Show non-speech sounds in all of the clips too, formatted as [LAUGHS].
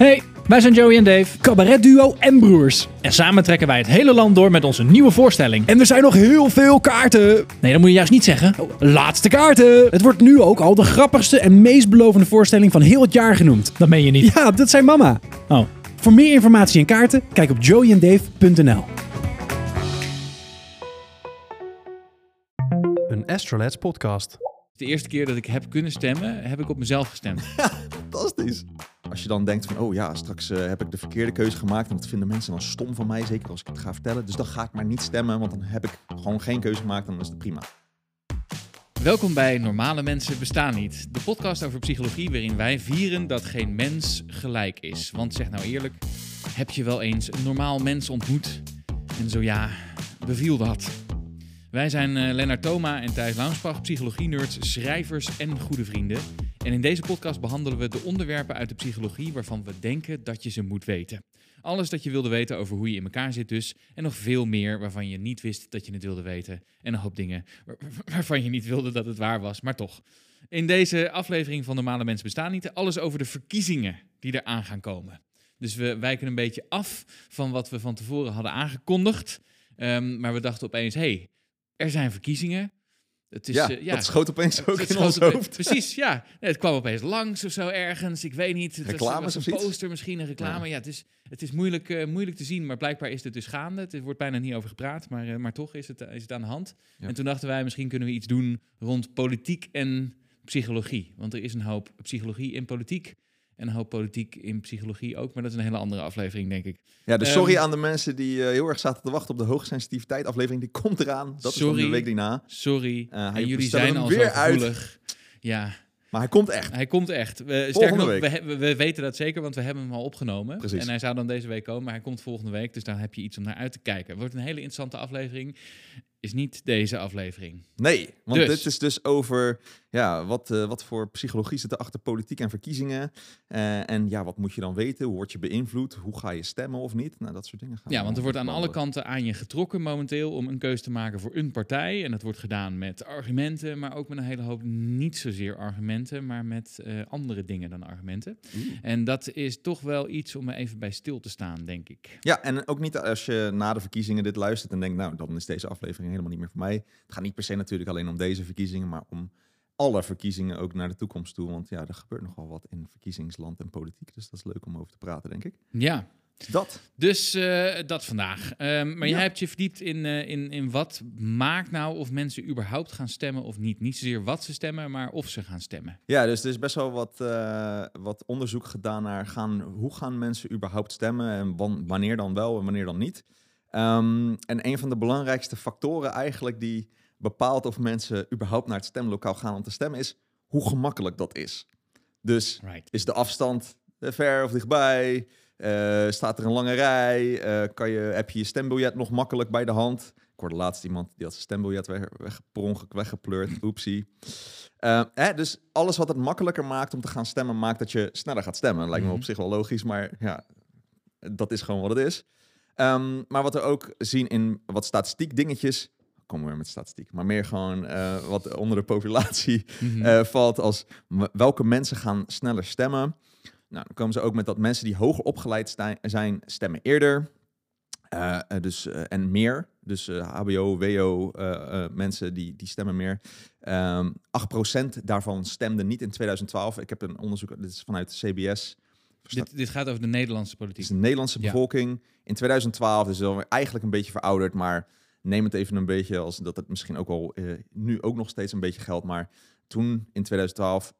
Hey, wij zijn Joey en Dave. Cabaretduo en broers. En samen trekken wij het hele land door met onze nieuwe voorstelling. En er zijn nog heel veel kaarten. Nee, dat moet je juist niet zeggen. Laatste kaarten. Het wordt nu ook al de grappigste en meest belovende voorstelling van heel het jaar genoemd. Dat meen je niet. Ja, dat zijn mama. Oh. Voor meer informatie en kaarten, kijk op joeyandave.nl. Een Astrolabs podcast. De eerste keer dat ik heb kunnen stemmen, heb ik op mezelf gestemd. [LAUGHS] Fantastisch. Als je dan denkt van, oh ja, straks eh, heb ik de verkeerde keuze gemaakt. En dat vinden mensen dan stom van mij, zeker als ik het ga vertellen. Dus dan ga ik maar niet stemmen, want dan heb ik gewoon geen keuze gemaakt en dan is het prima. Welkom bij Normale Mensen Bestaan Niet. De podcast over psychologie waarin wij vieren dat geen mens gelijk is. Want zeg nou eerlijk, heb je wel eens een normaal mens ontmoet? En zo ja, beviel dat? Wij zijn uh, Lennart Thoma en Thijs Launsbach, psychologie-nerds, schrijvers en goede vrienden. En in deze podcast behandelen we de onderwerpen uit de psychologie waarvan we denken dat je ze moet weten. Alles dat je wilde weten over hoe je in elkaar zit dus. En nog veel meer waarvan je niet wist dat je het wilde weten. En een hoop dingen waar- waarvan je niet wilde dat het waar was, maar toch. In deze aflevering van Normale Mensen Bestaan Niet alles over de verkiezingen die eraan gaan komen. Dus we wijken een beetje af van wat we van tevoren hadden aangekondigd. Ehm, maar we dachten opeens, hé, hey, er zijn verkiezingen. Het is, ja, eh, ja, dat schoot opeens het- ook het in ons opeens- hoofd. Precies, ja. Nee, het kwam opeens langs of zo ergens. Ik weet niet. Het was- Reclames was, of een iets? poster, misschien een reclame. Ja, het is, het is moeilijk, eh, moeilijk te zien, maar blijkbaar is het dus gaande. Er wordt bijna niet over gepraat, maar, eh, maar toch is het, is het aan de hand. Ja. En toen dachten wij, misschien kunnen we iets doen rond politiek en psychologie. Want er is een hoop psychologie in politiek. En een hoop politiek in psychologie ook. Maar dat is een hele andere aflevering, denk ik. Ja, dus sorry Ehm, aan de mensen die eh, heel erg zaten te wachten op de hoogsensitiviteit aflevering. Die komt eraan. Dat is Sorry. de week daarna. Sorry. Eh, en jullie zijn al zo weer uit. gevoelig. Ja, Maar hij komt echt. Hij komt echt. We, sterker Volgende nog, week. we, weten dat zeker, want we hebben hem al opgenomen. Precies. En hij zou dan deze week komen, maar hij komt volgende week. Dus dan heb je iets om naar uit te kijken. Het wordt een hele interessante aflevering. Is niet deze aflevering. Nee, want Dus. dit is dus over ja, wat, eh, wat voor psychologie zit er achter politiek en verkiezingen. Eh, en ja, wat moet je dan weten? Hoe word je beïnvloed? Hoe ga je stemmen of niet? Nou, dat soort dingen gaan Ja, want er wordt aan alle kanten aan je getrokken momenteel om een keuze te maken voor een partij. En dat wordt gedaan met argumenten, maar ook met een hele hoop niet zozeer argumenten, maar met eh, andere dingen dan argumenten. En dat is toch wel iets om er even bij stil te staan, denk ik. Ja, en ook niet als je na de verkiezingen dit luistert en denkt, nou, dan is deze aflevering helemaal niet meer voor mij. Het gaat niet per se natuurlijk alleen om deze verkiezingen, maar om alle verkiezingen ook naar de toekomst toe. Want ja, er gebeurt nogal wat in verkiezingsland en politiek. Dus dat is leuk om over te praten, denk ik. Ja, Dat. Dus eh, dat vandaag. Ehm, maar Ja. jij hebt je verdiept in, eh, in, in wat maakt nou of mensen überhaupt gaan stemmen of niet. Niet zozeer wat ze stemmen, maar of ze gaan stemmen. Ja, dus er is best wel wat, eh, wat onderzoek gedaan naar gaan, hoe gaan mensen überhaupt stemmen en wan- wanneer dan wel en wanneer dan niet. Ehm, en een van de belangrijkste factoren eigenlijk die bepaalt of mensen überhaupt naar het stemlokaal gaan om te stemmen is hoe gemakkelijk dat is. Dus Right. is de afstand eh, ver of dichtbij? Eh, staat er een lange rij? Eh, kan je, heb je je stembiljet nog makkelijk bij de hand? Ik hoorde laatst iemand die had zijn stembiljet weg, weg, per ongeluk weggepleurd. Oepsie. Eh, hè, dus alles wat het makkelijker maakt om te gaan stemmen, maakt dat je sneller gaat stemmen. Lijkt me Mhm. op zich wel logisch, maar ja, dat is gewoon wat het is. Ehm, maar wat we ook zien in wat statistiek dingetjes, komen we weer met statistiek, maar meer gewoon eh, wat onder de populatie Mhm. eh, valt als welke mensen gaan sneller stemmen. Nou, dan komen ze ook met dat mensen die hoger opgeleid zijn, stemmen eerder. Eh, dus, en meer. Dus HBO, WO, mensen die, die stemmen meer. Ehm 8% daarvan stemde niet in 2012. Ik heb een onderzoek, dit is vanuit CBS. dit, dit gaat over de Nederlandse politiek. is de Nederlandse Ja. In 2012 dus weer eigenlijk een beetje verouderd, maar neem het even een beetje als dat het misschien ook wel eh, nu ook nog steeds een beetje geldt. Maar toen in 2012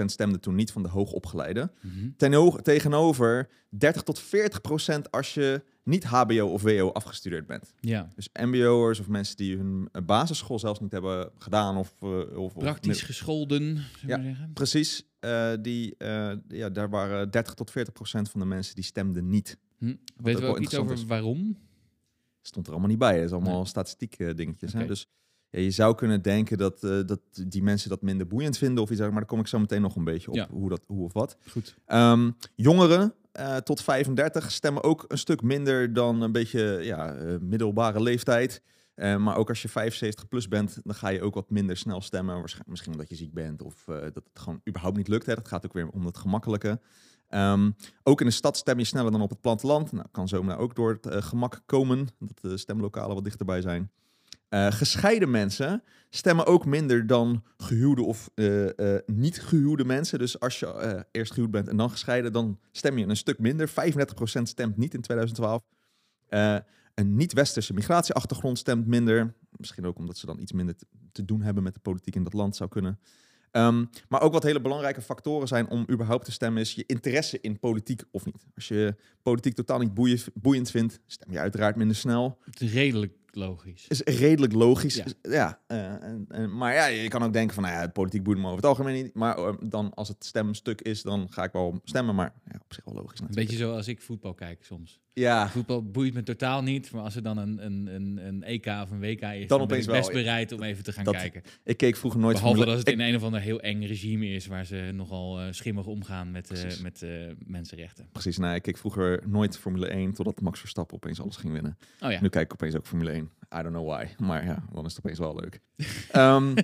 8% stemde toen niet van de hoogopgeleide. Mhm. Ten, tegenover 30 tot 40% als je niet HBO of WO afgestudeerd bent. Ja, Dus MBO'ers of mensen die hun eh, basisschool zelfs niet hebben gedaan of, eh, of of praktisch gescholden, zullen we Ja. maar zeggen. Precies, eh, die, ja, daar waren 30 tot 40 procent van de mensen die stemden niet. Hm. Weten we wel ook iets over is. waarom? Stond er allemaal niet bij. Het is allemaal Nee. statistiek eh, dingetjes. Hè? Dus ja, je zou kunnen denken dat, eh, dat die mensen dat minder boeiend vinden of iets, maar daar kom ik zo meteen nog een beetje op Ja. hoe, dat, hoe of wat. Goed. Ehm, jongeren eh, tot 35 stemmen ook een stuk minder dan een beetje ja, middelbare leeftijd. Maar ook als je 75 plus bent, dan ga je ook wat minder snel stemmen. Waarschijnlijk, misschien omdat je ziek bent of dat het gewoon überhaupt niet lukt. Hè. Dat gaat ook weer om het gemakkelijke. Ehm, ook in de stad stem je sneller dan op het platteland. Nou, kan zomaar ook door het eh, gemak komen dat de stemlokalen wat dichterbij zijn. Eh, gescheiden mensen stemmen ook minder dan gehuwde of eh, niet gehuwde mensen. Dus als je eerst gehuwd bent en dan gescheiden, dan stem je een stuk minder. 35% stemt niet in 2012. Eh, een niet-westerse migratieachtergrond stemt minder. Misschien ook omdat ze dan iets minder te doen hebben met de politiek in dat land zou kunnen. Ehm, maar ook wat hele belangrijke factoren zijn om überhaupt te stemmen, is je interesse in politiek of niet. Als je politiek totaal niet boeiend, vindt, stem je uiteraard minder snel. Het is redelijk logisch. Is redelijk logisch. Ja. Ja. eh, en, en- maar ja, je kan ook denken van, nou ja, politiek boeit me over het algemeen niet. Maar eh, dan als het stemstuk is, dan ga ik wel stemmen. Maar ja, op zich wel logisch Een natuurlijk. beetje zoals ik voetbal kijk soms. Ja, Voetbal boeit me totaal niet, maar als er dan een, een, een, een EK of een WK is, Dan dan, ben ik best wel. bereid om even te gaan Dat- kijken. ik keek vroeger nooit Behalve Formule- als het ik- in een of ander heel eng regime is, waar ze nogal eh, schimmig omgaan met, eh, met eh, mensenrechten. Precies, nou, ik keek vroeger nooit Formule 1 totdat Max Verstappen opeens alles ging winnen. Oh ja. Nu kijk ik opeens ook Formule 1. I don't know why. Maar ja, dan is het opeens wel leuk. [LAUGHS] Ehm,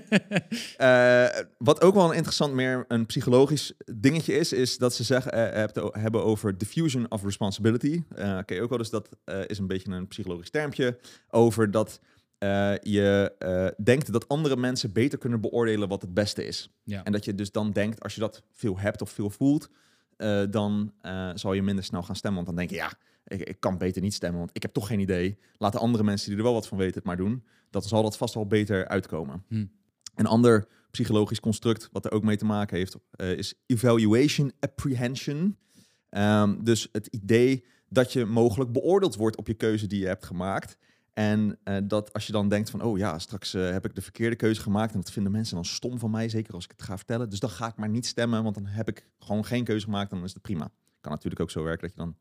eh, wat ook wel een interessant, meer een psychologisch dingetje is, is dat ze zeggen, eh, o- hebben over diffusion of responsibility. Eh je ook wel, dus dat eh, is een beetje een psychologisch termpje over dat eh, je eh, denkt dat andere mensen beter kunnen beoordelen wat het beste is. Ja. En dat je dus dan denkt, als je dat veel hebt of veel voelt, eh, dan eh, zal je minder snel gaan stemmen. Want dan denk je, ja, ik, ik kan beter niet stemmen, want ik heb toch geen idee. Laten andere mensen die er wel wat van weten het maar doen. Dan zal dat vast wel beter uitkomen. Hm. Een ander psychologisch construct wat er ook mee te maken heeft, eh, is evaluation apprehension. Ehm, dus het idee dat je mogelijk beoordeeld wordt op je keuze die je hebt gemaakt. En eh, dat als je dan denkt van, oh ja, straks eh, heb ik de verkeerde keuze gemaakt en dat vinden mensen dan stom van mij, zeker als ik het ga vertellen. Dus dan ga ik maar niet stemmen, want dan heb ik gewoon geen keuze gemaakt en dan is het prima. Kan natuurlijk ook zo werken dat je dan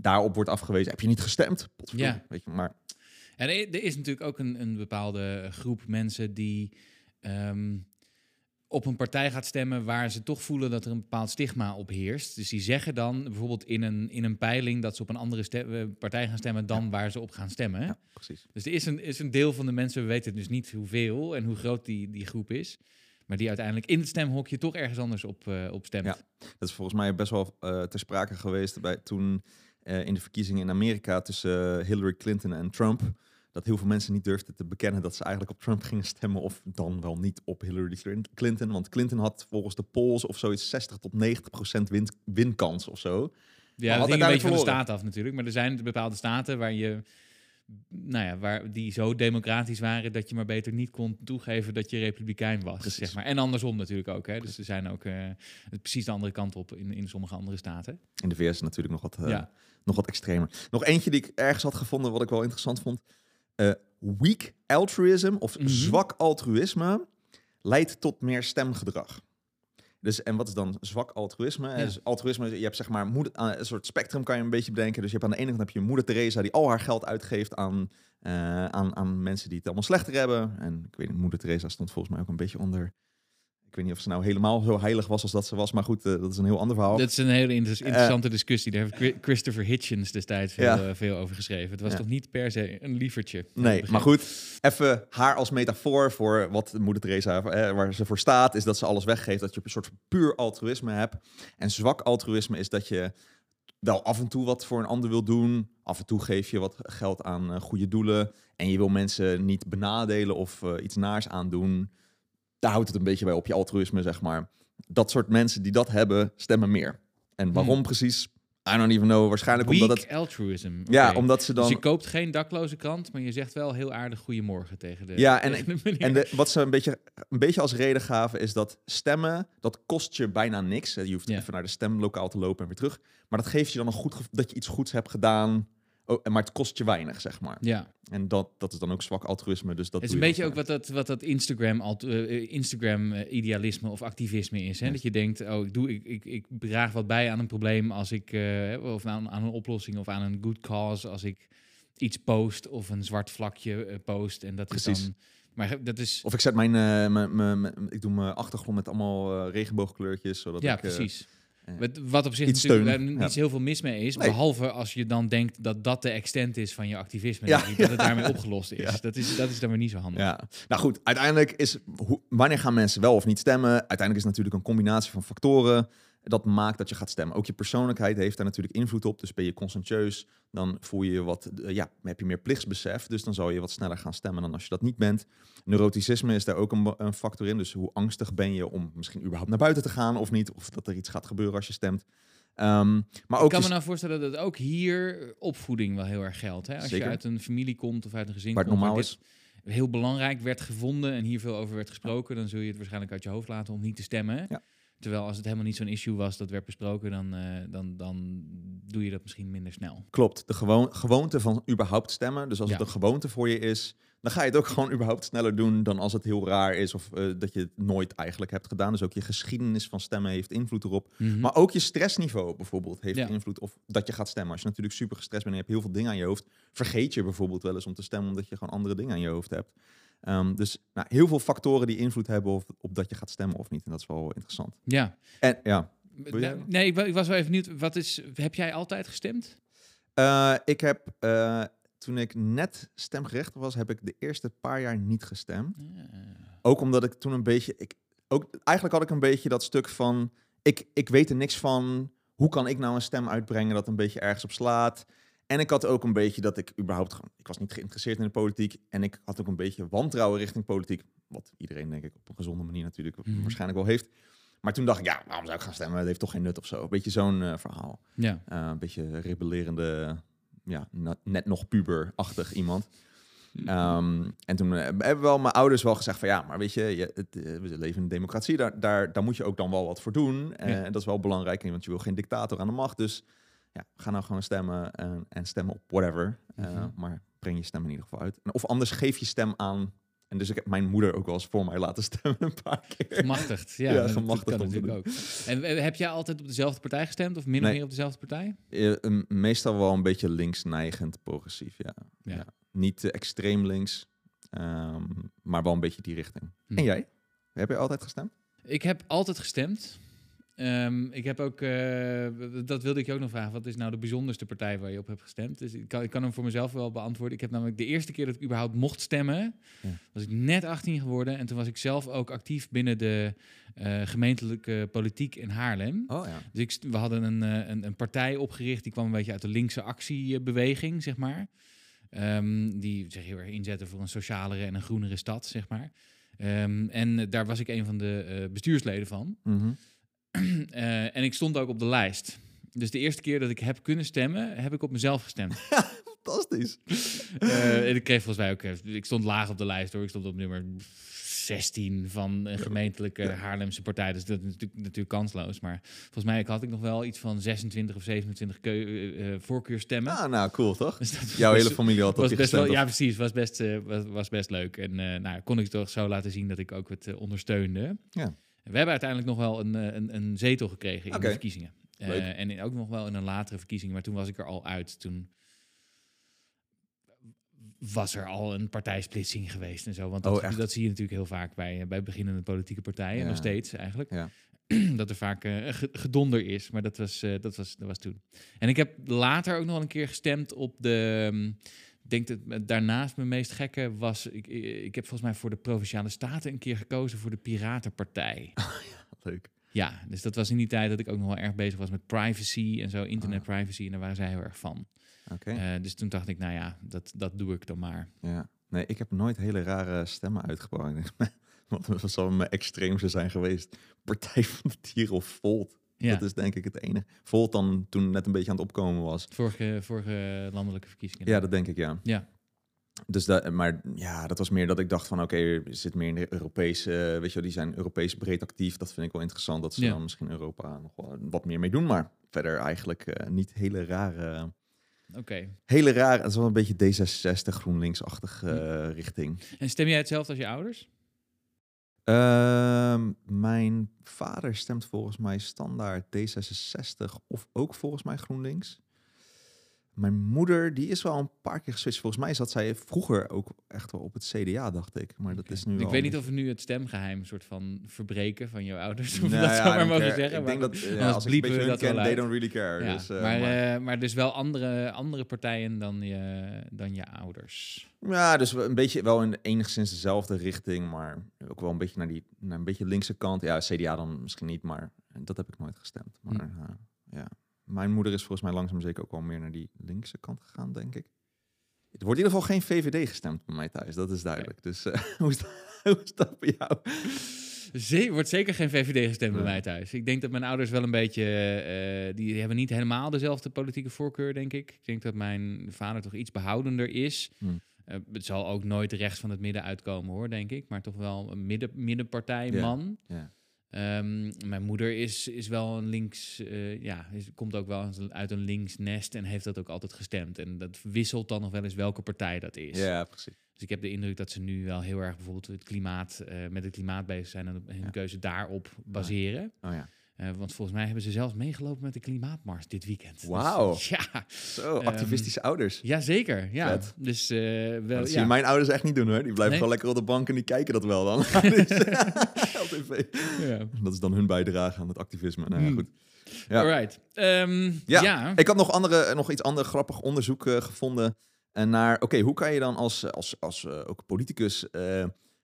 daarop wordt afgewezen. Heb je niet gestemd? Ja. Weet je, maar En er is natuurlijk ook een, een bepaalde groep mensen die ehm, op een partij gaat stemmen waar ze toch voelen dat er een bepaald stigma op heerst. Dus die zeggen dan bijvoorbeeld in een, in een peiling dat ze op een andere eh, partij gaan stemmen dan waar ze op gaan stemmen. ja, precies. Dus er is een, is een deel van de mensen, we weten dus niet hoeveel en hoe groot die, die groep is, maar die uiteindelijk in het stemhokje toch ergens anders op, eh, op stemt. Ja. Dat is volgens mij best wel eh, ter sprake geweest bij toen eh, in de verkiezingen in Amerika tussen Hillary Clinton en Trump. Dat heel veel mensen niet durfden te bekennen dat ze eigenlijk op Trump gingen stemmen. Of dan wel niet op Hillary Clin- Clinton. Want Clinton had volgens de polls of zoiets 60 tot 90 procent win winkans of zo. Ja, dat hing een beetje van de staat af natuurlijk. Maar er zijn bepaalde staten waar je, nou ja, waar die zo democratisch waren dat je maar beter niet kon toegeven dat je republikein was. Precies. Zeg maar. En andersom natuurlijk ook. Hè. Dus er zijn ook eh, precies de andere kant op in, in sommige andere staten. In de VS natuurlijk nog wat, eh, Ja. nog wat extremer. Nog eentje die ik ergens had gevonden wat ik wel interessant vond. Eh, weak altruism of Mhm. zwak altruïsme leidt tot meer stemgedrag. Dus, en wat is dan zwak altruïsme? Ja. Dus altruïsme, je hebt zeg maar moeder, een soort spectrum kan je een beetje bedenken. Dus je hebt aan de ene kant heb je moeder Teresa die al haar geld uitgeeft aan, eh, aan, aan mensen die het allemaal slechter hebben. En ik weet niet, moeder Teresa stond volgens mij ook een beetje onder. Ik weet niet of ze nou helemaal zo heilig was als dat ze was, maar goed, eh, dat is een heel ander verhaal. Dat is een hele inter- interessante discussie. Daar heeft Chri- Christopher Hitchens destijds veel, Ja. eh, veel over geschreven. Het was Ja. toch niet per se een lievertje? Nee, maar goed, even haar als metafoor voor wat moeder Teresa, eh, waar ze voor staat, is dat ze alles weggeeft, dat je een soort van puur altruïsme hebt. En zwak altruïsme is dat je wel af en toe wat voor een ander wil doen. Af en toe geef je wat geld aan eh, goede doelen. En je wil mensen niet benadelen of eh, iets naars aandoen. Daar houdt het een beetje bij op je altruïsme, zeg maar. Dat soort mensen die dat hebben, stemmen meer. En waarom Hmm. precies? I don't even know. Waarschijnlijk Weak omdat het... altruism. Ja, omdat ze dan... Dus je koopt geen dakloze krant, maar je zegt wel heel aardig goedemorgen tegen de, Ja, en- de. En de, wat ze een beetje, een beetje als reden gaven is dat stemmen, dat kost je bijna niks. Je hoeft Ja. even naar de stemlokaal te lopen en weer terug. Maar dat geeft je dan een goed gevoel dat je iets goeds hebt gedaan. Oh, maar het kost je weinig, zeg maar. ja, En dat, dat is dan ook zwak altruïsme. Dus dat het is een beetje ook wat dat, wat dat Instagram, alt- eh, Instagram eh, idealisme of activisme is. Hè? Ja. Dat je denkt, oh, ik, doe, ik, ik, ik draag wat bij aan een probleem als ik, eh, of aan, aan een oplossing of aan een good cause als ik iets post of een zwart vlakje eh, post. En dat is dan. Maar dat is. Of ik zet mijn, eh, mijn, mijn, mijn- ik doe mijn achtergrond met allemaal eh, regenboogkleurtjes. Zodat ja, ik, eh, precies. Wat, op zich iets natuurlijk steun, ja. niet heel veel mis mee is. Nee. Behalve als je dan denkt dat dat de extent is van je activisme. Ja, dat het daarmee opgelost is. Dat is. Dat is dan weer niet zo handig. Ja, nou goed, uiteindelijk is wanneer gaan mensen wel of niet stemmen? Uiteindelijk is het natuurlijk een combinatie van factoren. Dat maakt dat je gaat stemmen. Ook je persoonlijkheid heeft daar natuurlijk invloed op. Dus ben je conscientieus, dan voel je je wat, eh, ja, heb je meer plichtsbesef. Dus dan zal je wat sneller gaan stemmen dan als je dat niet bent. Neuroticisme is daar ook een, een factor in. Dus hoe angstig ben je om misschien überhaupt naar buiten te gaan of niet. Of dat er iets gaat gebeuren als je stemt. Ehm, maar ook Ik kan me nou voorstellen dat ook hier opvoeding wel heel erg geldt. Hè? Als Zeker. je uit een familie komt of uit een gezin waar het komt normaal waar is. dit heel belangrijk werd gevonden en hier veel over werd gesproken, dan zul je het waarschijnlijk uit je hoofd laten om niet te stemmen. Ja. Terwijl als het helemaal niet zo'n issue was dat werd besproken, dan, eh, dan, dan doe je dat misschien minder snel. Klopt, de gewoon, gewoonte van überhaupt stemmen. Dus als Ja. het een gewoonte voor je is, dan ga je het ook [LAUGHS] gewoon überhaupt sneller doen dan als het heel raar is of eh, dat je het nooit eigenlijk hebt gedaan. Dus ook je geschiedenis van stemmen heeft invloed erop. Mhm. Maar ook je stressniveau bijvoorbeeld heeft Ja. invloed of dat je gaat stemmen. Als je natuurlijk super gestrest bent en je hebt heel veel dingen aan je hoofd, vergeet je bijvoorbeeld wel eens om te stemmen omdat je gewoon andere dingen aan je hoofd hebt. Ehm, dus nou, heel veel factoren die invloed hebben op, op dat je gaat stemmen of niet. En dat is wel interessant. ja. En ja, Nou, Nee, ik, wa- ik was wel even benieuwd. Wat is, heb jij altijd gestemd? Eh, ik heb, eh, toen ik net stemgerechtigd was, heb ik de eerste paar jaar niet gestemd. Ook omdat ik toen een beetje, ik, ook, eigenlijk had ik een beetje dat stuk van, ik, ik weet er niks van, hoe kan ik nou een stem uitbrengen dat een beetje ergens op slaat? En ik had ook een beetje dat ik überhaupt gewoon, ik was niet geïnteresseerd in de politiek en ik had ook een beetje wantrouwen richting politiek, wat iedereen denk ik op een gezonde manier natuurlijk Mhm. waarschijnlijk wel heeft. Maar toen dacht ik, ja, waarom zou ik gaan stemmen? Het heeft toch geen nut of zo. Een beetje zo'n eh, verhaal. Ja. Uh, een beetje rebellerende, ja, net nog puberachtig iemand. Ehm, en toen eh, hebben wel mijn ouders wel gezegd van ja, maar weet je, je het, eh, we leven in een democratie, daar, daar, daar moet je ook dan wel wat voor doen. Eh, Ja. En dat is wel belangrijk, want je wil geen dictator aan de macht. Dus ja, ga nou gewoon stemmen en, en stemmen op whatever. Eh, Mhm. maar breng je stem in ieder geval uit. Of anders geef je stem aan. En dus ik heb mijn moeder ook wel eens voor mij laten [LAUGHS] stemmen een paar keer. Gemachtigd. Ja, gemachtigd natuurlijk ook. En eh, heb jij altijd op dezelfde partij gestemd of min of Nee. meer op dezelfde partij? Eh, meestal wel een beetje links-neigend progressief, ja. Ja. Ja. Niet extreem links, ehm, maar wel een beetje die richting. Hm. En jij? Heb je altijd gestemd? Ik heb altijd gestemd. Ehm, ik heb ook, eh, dat wilde ik je ook nog vragen. Wat is nou de bijzonderste partij waar je op hebt gestemd? Dus ik kan, ik kan hem voor mezelf wel beantwoorden. Ik heb namelijk de eerste keer dat ik überhaupt mocht stemmen, Ja. was ik net 18 geworden. En toen was ik zelf ook actief binnen de eh, gemeentelijke politiek in Haarlem. Oh ja. Dus ik, we hadden een, eh, een, een partij opgericht, die kwam een beetje uit de linkse actiebeweging, zeg maar. Ehm, die zich heel erg inzetten voor een socialere en een groenere stad, zeg maar. Ehm, en daar was ik een van de bestuursleden van. Mhm. [CLEARS THROAT] Eh, en ik stond ook op de lijst. Dus de eerste keer dat ik heb kunnen stemmen, heb ik op mezelf gestemd. [LAUGHS] Fantastisch. Eh, en ik kreeg volgens mij ook... eh, Ik stond laag op de lijst hoor. Ik stond op nummer 16 van een gemeentelijke Haarlemse partij. Dus dat is natuurlijk, natuurlijk kansloos. Maar volgens mij had ik nog wel iets van 26 of 27 keu- voorkeurstemmen. Ah, nou, cool toch? Dus dat Jouw was- hele familie had je best wel, ja, precies. Was best, was, was best leuk. En nou, kon ik toch zo laten zien dat ik ook het ondersteunde. Ja. We hebben uiteindelijk nog wel een, eh, een, een zetel gekregen in de verkiezingen. Eh, en in- ook nog wel in een latere verkiezing, maar toen was ik er al uit. Toen was er al een partijsplitsing geweest en zo. Want dat, Oh, dat zie je natuurlijk heel vaak bij, eh, bij beginnende politieke partijen. Ja. Nog steeds eigenlijk. Ja. [CLEARS THROAT] dat er vaak ge- gedonder is. Maar dat was, dat, was, dat was toen. En ik heb later ook nog wel een keer gestemd op de... ik denk dat daarnaast mijn meest gekke was... Ik, ik heb volgens mij voor de Provinciale Staten een keer gekozen voor de Piratenpartij. [LAUGHS] Leuk. Ja, dus dat was in die tijd dat ik ook nog wel erg bezig was met privacy en zo, internet Ah. privacy. En daar waren zij heel erg van. Oké. Eh, dus toen dacht ik, nou ja, dat, dat doe ik dan maar. Ja. Nee, ik heb nooit hele rare stemmen uitgebracht. [LAUGHS] Wat zal mijn extreemste zijn geweest? Partij van de Dieren of Volt. Ja, Dat is denk ik het enige. Volt dan toen net een beetje aan het opkomen was. vorige, vorige landelijke verkiezingen. Ja, dat denk ik, ja. Ja. Dus dat, maar ja, dat was meer dat ik dacht van oké, je zit meer in de Europese, weet je wel, die zijn Europees breed actief. Dat vind ik wel interessant dat ze Ja. dan misschien Europa nog wel wat meer mee doen. Maar verder eigenlijk eh, niet hele rare, Oké. hele rare, het is wel een beetje D66 GroenLinks-achtige eh, richting. En stem jij hetzelfde als je ouders? Ehm, mijn vader stemt volgens mij standaard D66 of ook volgens mij GroenLinks. Mijn moeder, die is wel een paar keer geswitcht. Volgens mij zat zij vroeger ook echt wel op het CDA, dacht ik. Maar dat is nu Ik weet niet of we nu het stemgeheim soort van verbreken van jouw ouders. Of Nou dat ja, zo maar mogen care. zeggen. Ik maar denk dat, ja, als ik een dat ken, they don't really care. Ja, Dus, eh, maar, maar- eh, maar dus wel andere, andere partijen dan je, dan je ouders. Ja, dus een beetje wel in enigszins dezelfde richting, maar ook wel een beetje naar die naar een beetje linkse kant. Ja, CDA dan misschien niet, maar dat heb ik nooit gestemd. Maar Hm. eh, ja, mijn moeder is volgens mij langzaam zeker ook wel meer naar die linkse kant gegaan, denk ik. Het wordt in ieder geval geen VVD gestemd bij mij thuis, dat is duidelijk. Dus eh, [LAUGHS] hoe, is dat, hoe is dat bij jou? Ze wordt zeker geen VVD gestemd bij mij thuis. Ik denk dat mijn ouders wel een beetje... eh, die hebben niet helemaal dezelfde politieke voorkeur, denk ik. Ik denk dat mijn vader toch iets behoudender is. Hmm. Eh, het zal ook nooit rechts van het midden uitkomen, hoor, denk ik. Maar toch wel een midden, middenpartij Ja. man. Ja. Ehm, mijn moeder is, is wel een links, eh, ja, is, komt ook wel uit een links nest en heeft dat ook altijd gestemd. En dat wisselt dan nog wel eens welke partij dat is. ja, precies. Dus ik heb de indruk dat ze nu wel heel erg bijvoorbeeld het klimaat, eh, met het klimaat bezig zijn en hun Ja. keuze daarop baseren. Oh ja. Eh, want volgens mij hebben ze zelfs meegelopen met de klimaatmars dit weekend. Dus, Wauw. [LAUGHS] ja, Zo, Ehm, uitvistische ouders. ja, zeker. Ja. Vet. Dus eh, wel, dat ja. je mijn ouders echt niet doen hoor. Die blijven Nee? gewoon lekker op de bank en die kijken dat wel dan. [LAUGHS] [LAUGHS] Dus, ja. Dat is dan hun bijdrage aan het activisme. Nou ja, Hmm. goed. Ja. Alright. Ehm, Ja. ja. Ik had nog, andere, nog iets ander grappig onderzoek eh, gevonden eh, naar, oké, hoe kan je dan als, als, als ook politicus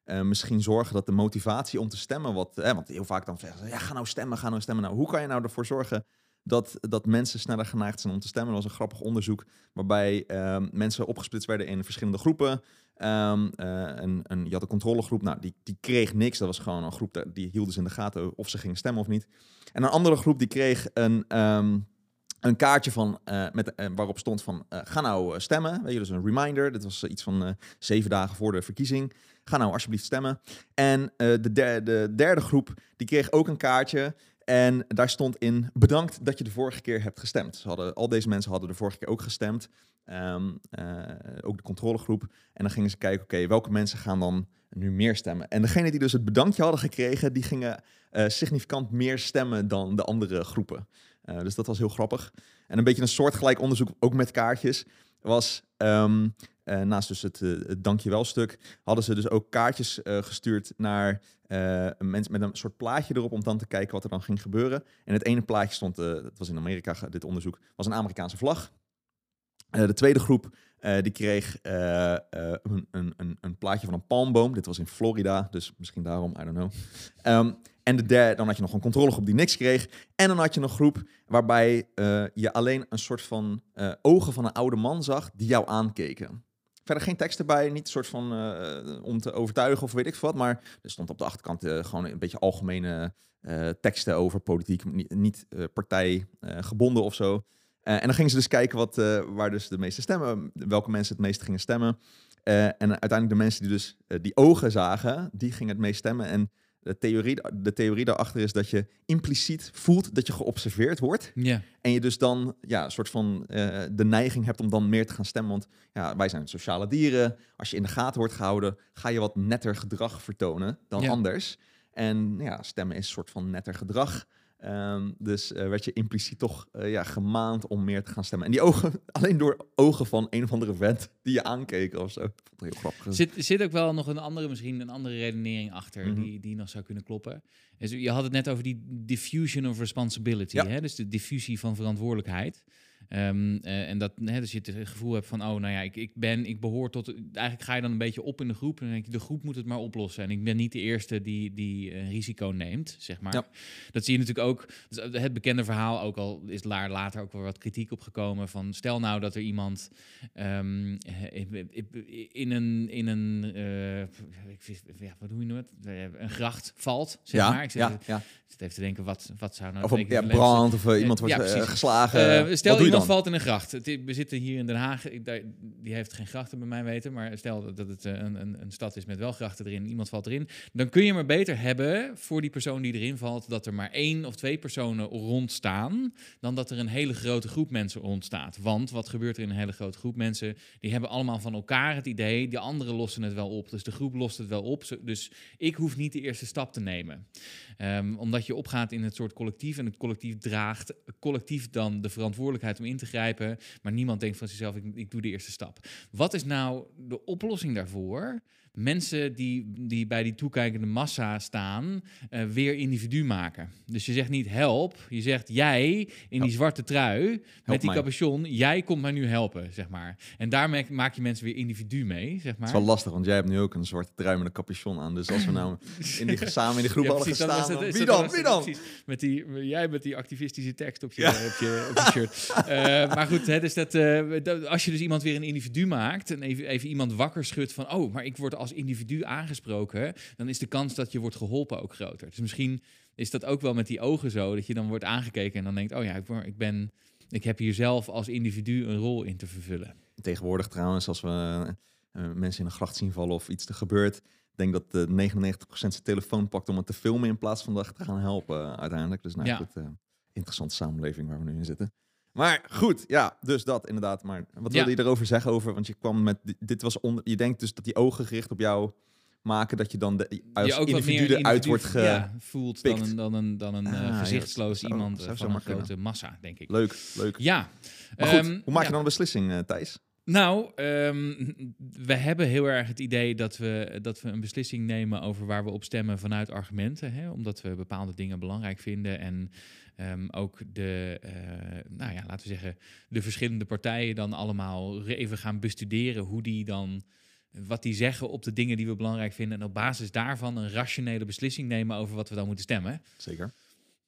eh, misschien zorgen dat de motivatie om te stemmen wat, eh, want heel vaak dan zeggen ze, ja, ga nou stemmen, ga nou stemmen. Nou, hoe kan je nou ervoor zorgen dat, dat mensen sneller geneigd zijn om te stemmen? Dat was een grappig onderzoek waarbij ehm, mensen opgesplitst werden in verschillende groepen. Een, je had een controlegroep, nou, die, die kreeg niks. Dat was gewoon een groep, die hielden ze in de gaten of ze gingen stemmen of niet. En een andere groep die kreeg een, ehm, een kaartje van, eh, met, eh, waarop stond van, eh, ga nou stemmen. Weet je, dus een reminder. Dit was iets van zeven dagen voor de verkiezing. Ga nou alsjeblieft stemmen. En de, de derde groep, die kreeg ook een kaartje. En daar stond in, bedankt dat je de vorige keer hebt gestemd. Ze hadden, al deze mensen hadden de vorige keer ook gestemd. Ehm, eh, ook de controlegroep. En dan gingen ze kijken, oké, welke mensen gaan dan nu meer stemmen? En degene die dus het bedankje hadden gekregen, die gingen significant meer stemmen dan de andere groepen. Eh, dus dat was heel grappig. En een beetje een soortgelijk onderzoek, ook met kaartjes, was ehm, eh, naast dus het, eh, het dankjewel-stuk, hadden ze dus ook kaartjes gestuurd naar mensen met een soort plaatje erop om dan te kijken wat er dan ging gebeuren. En het ene plaatje stond, dat was in Amerika, dit onderzoek, was een Amerikaanse vlag. De tweede groep die kreeg een, een, een, plaatje van een palmboom. Dit was in Florida, dus misschien daarom, I don't know. Ehm, en de derde, dan had je nog een controlegroep die niks kreeg. En dan had je een groep waarbij eh, je alleen een soort van eh, ogen van een oude man zag die jou aankeken. Verder geen tekst erbij, niet een soort van eh, om te overtuigen of weet ik wat. Maar er stond op de achterkant gewoon een beetje algemene teksten over politiek, niet, niet partijgebonden of zo. En dan gingen ze dus kijken wat, waar dus de meeste stemmen, welke mensen het meest gingen stemmen. En uiteindelijk de mensen die dus die ogen zagen, die gingen het meest stemmen. En de theorie, de theorie daarachter is dat je impliciet voelt dat je geobserveerd wordt. En je dus dan ja, een soort van eh, de neiging hebt om dan meer te gaan stemmen. Want ja, wij zijn sociale dieren. Als je in de gaten wordt gehouden, ga je wat netter gedrag vertonen dan anders. En ja, stemmen is een soort van netter gedrag. Ehm, dus eh, werd je impliciet toch eh, ja, gemaand om meer te gaan stemmen. En die ogen, [LAUGHS] alleen door ogen van een of andere vent die je aankeken of zo. Ik vond het heel grappig. Zit, zit ook wel nog een andere, misschien een andere redenering achter Mhm. die, die nog zou kunnen kloppen. Dus je had het net over die diffusion of responsibility, Ja. hè? dus de diffusie van verantwoordelijkheid. Ehm, eh, en dat, hè, dus je het gevoel hebt van, oh, nou ja, ik, ik ben, ik behoor tot, eigenlijk ga je dan een beetje op in de groep en dan denk je, de groep moet het maar oplossen. En ik ben niet de eerste die, die een risico neemt, zeg maar. Ja. Dat zie je natuurlijk ook, dus het bekende verhaal, ook al is daar later ook wel wat kritiek op gekomen, van stel nou dat er iemand ehm, in een, in een eh, ik wist- ja, wat doe je het? Eh, Een gracht valt, zeg ja, maar. Ik zit, ja, ja. ik zit even te denken, wat, wat zou nou Of op ja, brand of eh, iemand wordt eh, geslagen. Eh, stel valt in een gracht. We zitten hier in Den Haag. Die heeft geen grachten bij mij weten. Maar stel dat, het eh, een, een, een stad is met wel grachten erin. Iemand valt erin. Dan kun je maar beter hebben voor die persoon die erin valt. Dat er maar één of twee personen rondstaan. Dan dat er een hele grote groep mensen rondstaat. Want wat gebeurt er in een hele grote groep mensen? Die hebben allemaal van elkaar het idee. Die anderen lossen het wel op. Dus de groep lost het wel op. Dus ik hoef niet de eerste stap te nemen. Ehm, omdat je opgaat in het soort collectief en het collectief draagt collectief dan de verantwoordelijkheid om in te grijpen, maar niemand denkt van zichzelf, ik, ik doe de eerste stap. Wat is nou de oplossing daarvoor? Mensen die, die bij die toekijkende massa staan, uh, weer individu maken. Dus je zegt niet help, je zegt jij in die zwarte trui met die capuchon, jij komt mij nu helpen, zeg maar. En daarmee maak je mensen weer individu mee, zeg maar. Het is wel lastig, want jij hebt nu ook een zwarte trui met een capuchon aan. Dus als we nou [LAUGHS] in die, samen in de groep ja, hadden gestaan, dan, wie dan, wie dan? Met die, jij met die activistische tekst op je, ja. op je, op je shirt. uh, [LAUGHS] maar goed, hè, dus dat, uh, als je dus iemand weer een individu maakt en even, even iemand wakker schudt van, oh, maar ik word als individu aangesproken, dan is de kans dat je wordt geholpen ook groter. Dus misschien is dat ook wel met die ogen zo, dat je dan wordt aangekeken en dan denkt, oh ja, ik ben, ik heb hier zelf als individu een rol in te vervullen. Tegenwoordig trouwens, als we uh, mensen in een gracht zien vallen of iets er gebeurt, denk dat de 99% zijn telefoon pakt om het te filmen in plaats van dat te gaan helpen uiteindelijk. Dus nou ja. goed, uh, interessante samenleving waar we nu in zitten. Maar goed, ja, dus dat inderdaad. Maar wat wilde je erover zeggen over? Want je kwam met dit was onder. Je denkt dus dat die ogen gericht op jou maken dat je dan de, als je ook individu eruit wordt ge ja, voelt dan een, dan een, dan een ah, gezichtsloos iemand zou van een grote massa, denk ik. Leuk, leuk. Ja. Maar goed, um, hoe maak je dan een beslissing, uh, Thijs? Nou, um, we hebben heel erg het idee dat we, dat we een beslissing nemen over waar we op stemmen vanuit argumenten. Hè? Omdat we bepaalde dingen belangrijk vinden. En um, ook de, uh, nou ja, laten we zeggen, de verschillende partijen dan allemaal even gaan bestuderen hoe die dan wat die zeggen op de dingen die we belangrijk vinden. En op basis daarvan een rationele beslissing nemen over wat we dan moeten stemmen. Zeker.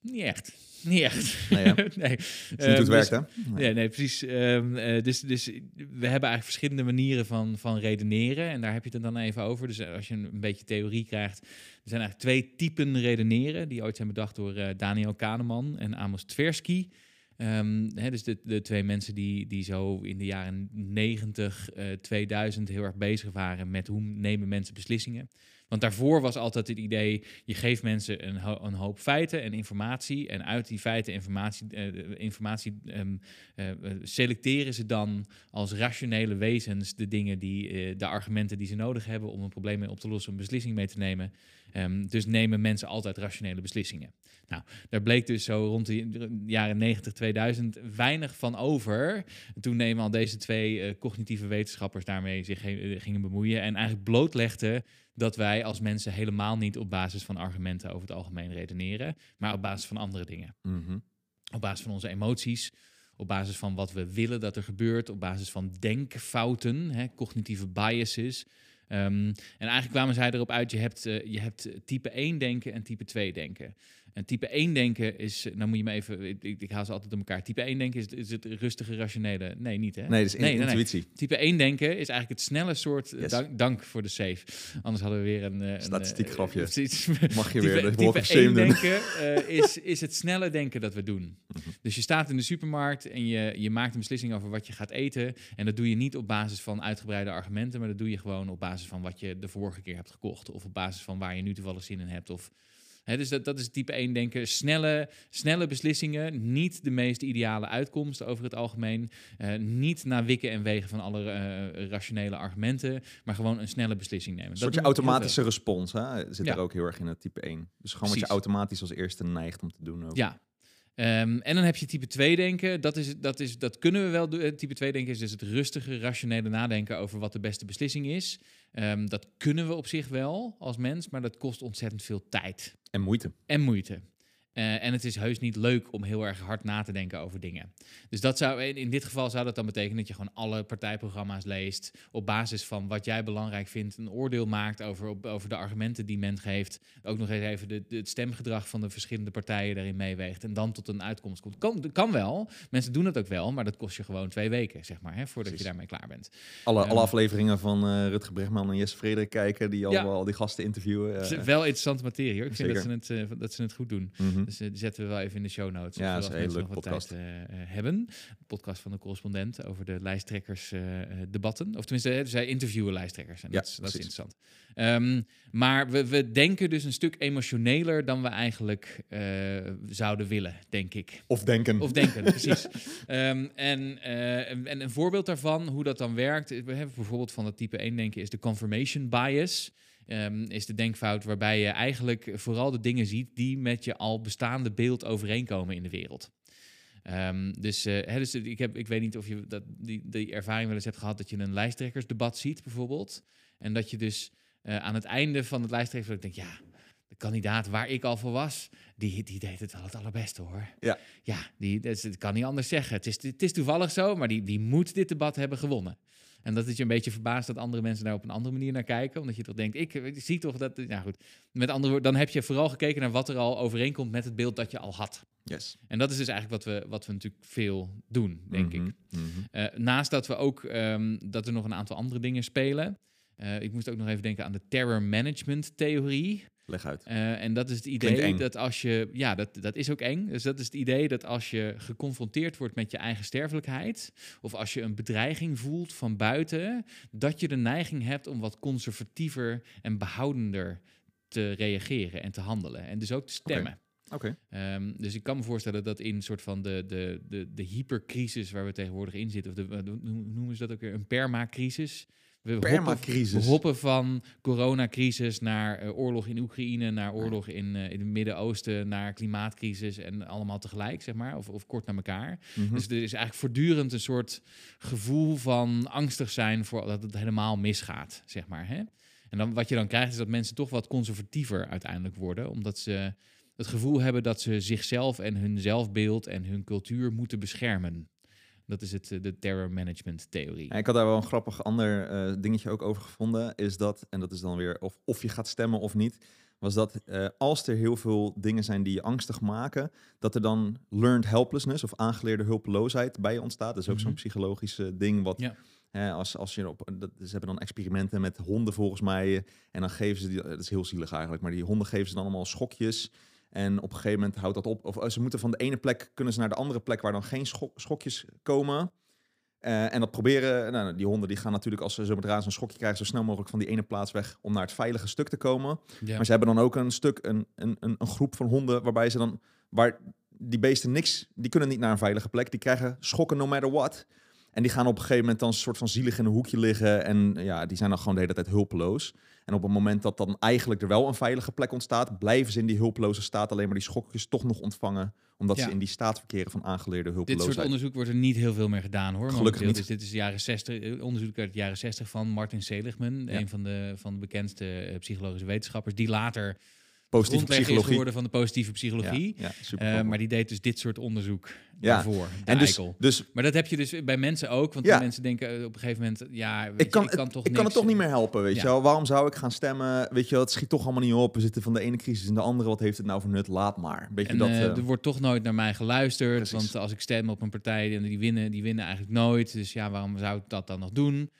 Niet echt. Niet echt. Nee, ja. [LAUGHS] nee. Het hoe het ehm, werkt, dus- hè? Nee, nee, precies. Um, uh, dus, dus we hebben eigenlijk verschillende manieren van, van redeneren. En daar heb je het dan even over. Dus als je een, beetje theorie krijgt... Er zijn eigenlijk twee typen redeneren... die ooit zijn bedacht door uh, Daniel Kahneman en Amos Tversky... Um, hè, dus de, de twee mensen die, die zo in de jaren 90, uh, 2000 heel erg bezig waren met hoe nemen mensen beslissingen. Want daarvoor was altijd het idee, je geeft mensen een, een hoop feiten en informatie. En uit die feiten en informatie, uh, informatie um, uh, selecteren ze dan als rationele wezens de dingen die, de argumenten die ze nodig hebben om een probleem mee op te lossen, een beslissing mee te nemen. Um, dus nemen mensen altijd rationele beslissingen. Nou, daar bleek dus zo rond de jaren 90, 2000 weinig van over. Toen nemen al deze twee cognitieve wetenschappers daarmee zich gingen bemoeien en eigenlijk blootlegden dat wij als mensen helemaal niet op basis van argumenten over het algemeen redeneren, maar op basis van andere dingen. Mhm. Op basis van onze emoties, op basis van wat we willen dat er gebeurt, op basis van denkfouten, hè, cognitieve biases. Um, en eigenlijk kwamen zij erop uit, je hebt, uh, je hebt type 1 denken en type 2 denken. En type 1 denken is, nou moet je me even, ik, ik haal ze altijd door elkaar. Type 1 denken is, is het rustige, rationele. Nee, niet hè? Nee, dat is nee, intuïtie. Nee, Type 1 denken is eigenlijk het snelle soort, yes. dank, dank, voor de save. Anders hadden we weer een... een Statistiek grapje. [LAUGHS] Uh, Mag je weer type, type 1 denken uh, is, [LAUGHS] is het snelle denken dat we doen. Mm -hmm. Dus je staat in de supermarkt en je, je maakt een beslissing over wat je gaat eten. En dat doe je niet op basis van uitgebreide argumenten, maar dat doe je gewoon op basis van wat je de vorige keer hebt gekocht. Of op basis van waar je nu toevallig zin in hebt. Of dus dat, dat is type 1 denken. Snelle, snelle beslissingen, niet de meest ideale uitkomst over het algemeen. Uh, niet naar wikken en wegen van alle uh, rationele argumenten, maar gewoon een snelle beslissing nemen. Een soort automatische respons hè? zit ja. er ook heel erg in het type 1. Dus gewoon Precies. wat je automatisch als eerste neigt om te doen. Ook. Ja, Um, en dan heb je type 2 denken. Dat, is, dat, is, dat kunnen we wel doen. Type 2 denken is dus het rustige, rationele nadenken over wat de beste beslissing is. Um, dat kunnen we op zich wel als mens, maar dat kost ontzettend veel tijd. En moeite. En moeite. Uh, en het is heus niet leuk om heel erg hard na te denken over dingen. Dus dat zou, in dit geval zou dat dan betekenen dat je gewoon alle partijprogramma's leest. Op basis van wat jij belangrijk vindt. Een oordeel maakt over, over de argumenten die men geeft. Ook nog eens even de, de, het stemgedrag van de verschillende partijen daarin meeweegt. En dan tot een uitkomst komt. Kan, kan wel. Mensen doen het ook wel. Maar dat kost je gewoon twee weken, zeg maar. Hè, voordat Precies. je daarmee klaar bent. Alle, um, alle afleveringen van uh, Rutger Bregman en Jesse Frederik kijken. Die al, ja. al die gasten interviewen. Uh, wel interessante materie hoor. Ik Zeker. vind dat ze, het, dat ze het goed doen. Mm -hmm. Dus uh, die zetten we wel even in de show notes. Ja, dat is een podcast. Tijd, uh, hebben. Een podcast van de correspondent over de lijsttrekkers uh, debatten. Of tenminste, zij interviewen lijsttrekkers. En ja, dat, is, dat is interessant. Um, maar we, we denken dus een stuk emotioneler dan we eigenlijk zouden willen, denk ik. Of denken. Of denken, [LAUGHS] precies. Um, en, en een voorbeeld daarvan, hoe dat dan werkt, we hebben bijvoorbeeld van het type 1 denken, is de confirmation bias um, is de denkfout waarbij je eigenlijk vooral de dingen ziet die met je al bestaande beeld overeenkomen in de wereld. Ehm, dus, eh, hè, dus ik, heb, ik weet niet of je dat, die, die ervaring wel eens hebt gehad dat je een lijsttrekkersdebat ziet, bijvoorbeeld. En dat je dus eh, aan het einde van het lijsttrekkersdebat denkt, ja, de kandidaat waar ik al voor was, die, die deed het wel het allerbeste hoor. Ja. Ja, die, dat, is- het kan niet anders zeggen. Het is, het is toevallig zo, maar die, die moet dit debat hebben gewonnen. En dat is je een beetje verbaasd dat andere mensen daar op een andere manier naar kijken. Omdat je toch denkt, ik, ik zie toch dat... Nou goed, met andere woorden, dan heb je vooral gekeken naar wat er al overeenkomt met het beeld dat je al had. Yes. En dat is dus eigenlijk wat we, wat we natuurlijk veel doen, denk ik. Mhm, mhm. Eh, naast dat we ook ehm, dat er nog een aantal andere dingen spelen. Eh, ik moest ook nog even denken aan de terror management theorie. Leg uit. Eh, en dat is het idee dat als je, ja, dat, dat is ook eng. Dus dat is het idee dat als je geconfronteerd wordt met je eigen sterfelijkheid, of als je een bedreiging voelt van buiten, dat je de neiging hebt om wat conservatiever en behoudender te reageren en te handelen. En dus ook te stemmen. Oké. Ehm, dus ik kan me voorstellen dat in een soort van de, de, de, de hypercrisis waar we tegenwoordig in zitten, of de, noemen ze dat ook weer, een permacrisis. We hoppen- Permacrisis. We hoppen van coronacrisis naar eh, oorlog in Oekraïne, naar oorlog in, eh, in het Midden-Oosten, naar klimaatcrisis en allemaal tegelijk, zeg maar, of, of kort naar elkaar. Mhm. Dus er is eigenlijk voortdurend een soort gevoel van angstig zijn voor dat het helemaal misgaat, zeg maar. Hè? En dan, wat je dan krijgt is dat mensen toch wat conservatiever uiteindelijk worden, omdat ze het gevoel hebben dat ze zichzelf en hun zelfbeeld en hun cultuur moeten beschermen. Dat is het, eh, de terror management theorie. Ik had daar wel een grappig ander eh, dingetje ook over gevonden. Is dat, en dat is dan weer of, of je gaat stemmen of niet. Was dat eh, als er heel veel dingen zijn die je angstig maken. Dat er dan learned helplessness of aangeleerde hulpeloosheid bij je ontstaat. Dat is ook zo'n Mhm. psychologisch ding. Wat Ja. hè, als, als je op. Dat, ze hebben dan experimenten met honden volgens mij. En dan geven ze die. Dat is heel zielig eigenlijk. Maar die honden geven ze dan allemaal schokjes. En op een gegeven moment houdt dat op. Of eh, ze moeten van de ene plek kunnen ze naar de andere plek waar dan geen schok- schokjes komen. Eh, en dat proberen, nou, die honden die gaan natuurlijk als ze zodra ze een schokje krijgen, zo snel mogelijk van die ene plaats weg om naar het veilige stuk te komen. Ja. Maar ze hebben dan ook een stuk, een, een, een, een groep van honden waarbij ze dan, waar die beesten niks, die kunnen niet naar een veilige plek, die krijgen schokken no matter what. En die gaan op een gegeven moment dan een soort van zielig in een hoekje liggen en ja, die zijn dan gewoon de hele tijd hulpeloos. En op het moment dat dan eigenlijk er wel een veilige plek ontstaat, blijven ze in die hulpeloze staat alleen maar die schokjes toch nog ontvangen, omdat Ja. ze in die staat verkeren van aangeleerde Dit hulpeloosheid. soort onderzoek wordt er niet heel veel meer gedaan hoor. Gelukkig niet. Dus dit is de jaren 60, eh, onderzoek uit de jaren 60 van Martin Seligman, Ja. een van de, van de bekendste eh, psychologische wetenschappers, die later Positieve psychologie. geworden van de positieve psychologie. Ja, ja, super Eh, maar die deed dus dit soort onderzoek Ja. daarvoor. En dus, dus Maar dat heb je dus bij mensen ook, want Ja. mensen denken eh, op een gegeven moment, ja, ik je, kan, ik kan het, toch ik kan het toch niet meer helpen, weet je wel. Waarom zou ik gaan stemmen? Weet je wel, het schiet toch allemaal niet op. We zitten van de ene crisis in de andere. Wat heeft het nou voor nut? Laat maar. Beetje En dat... eh, er wordt toch nooit naar mij geluisterd. Precies. Want als ik stem op een partij en die winnen, die winnen eigenlijk nooit. Dus ja, waarom zou ik dat dan nog doen?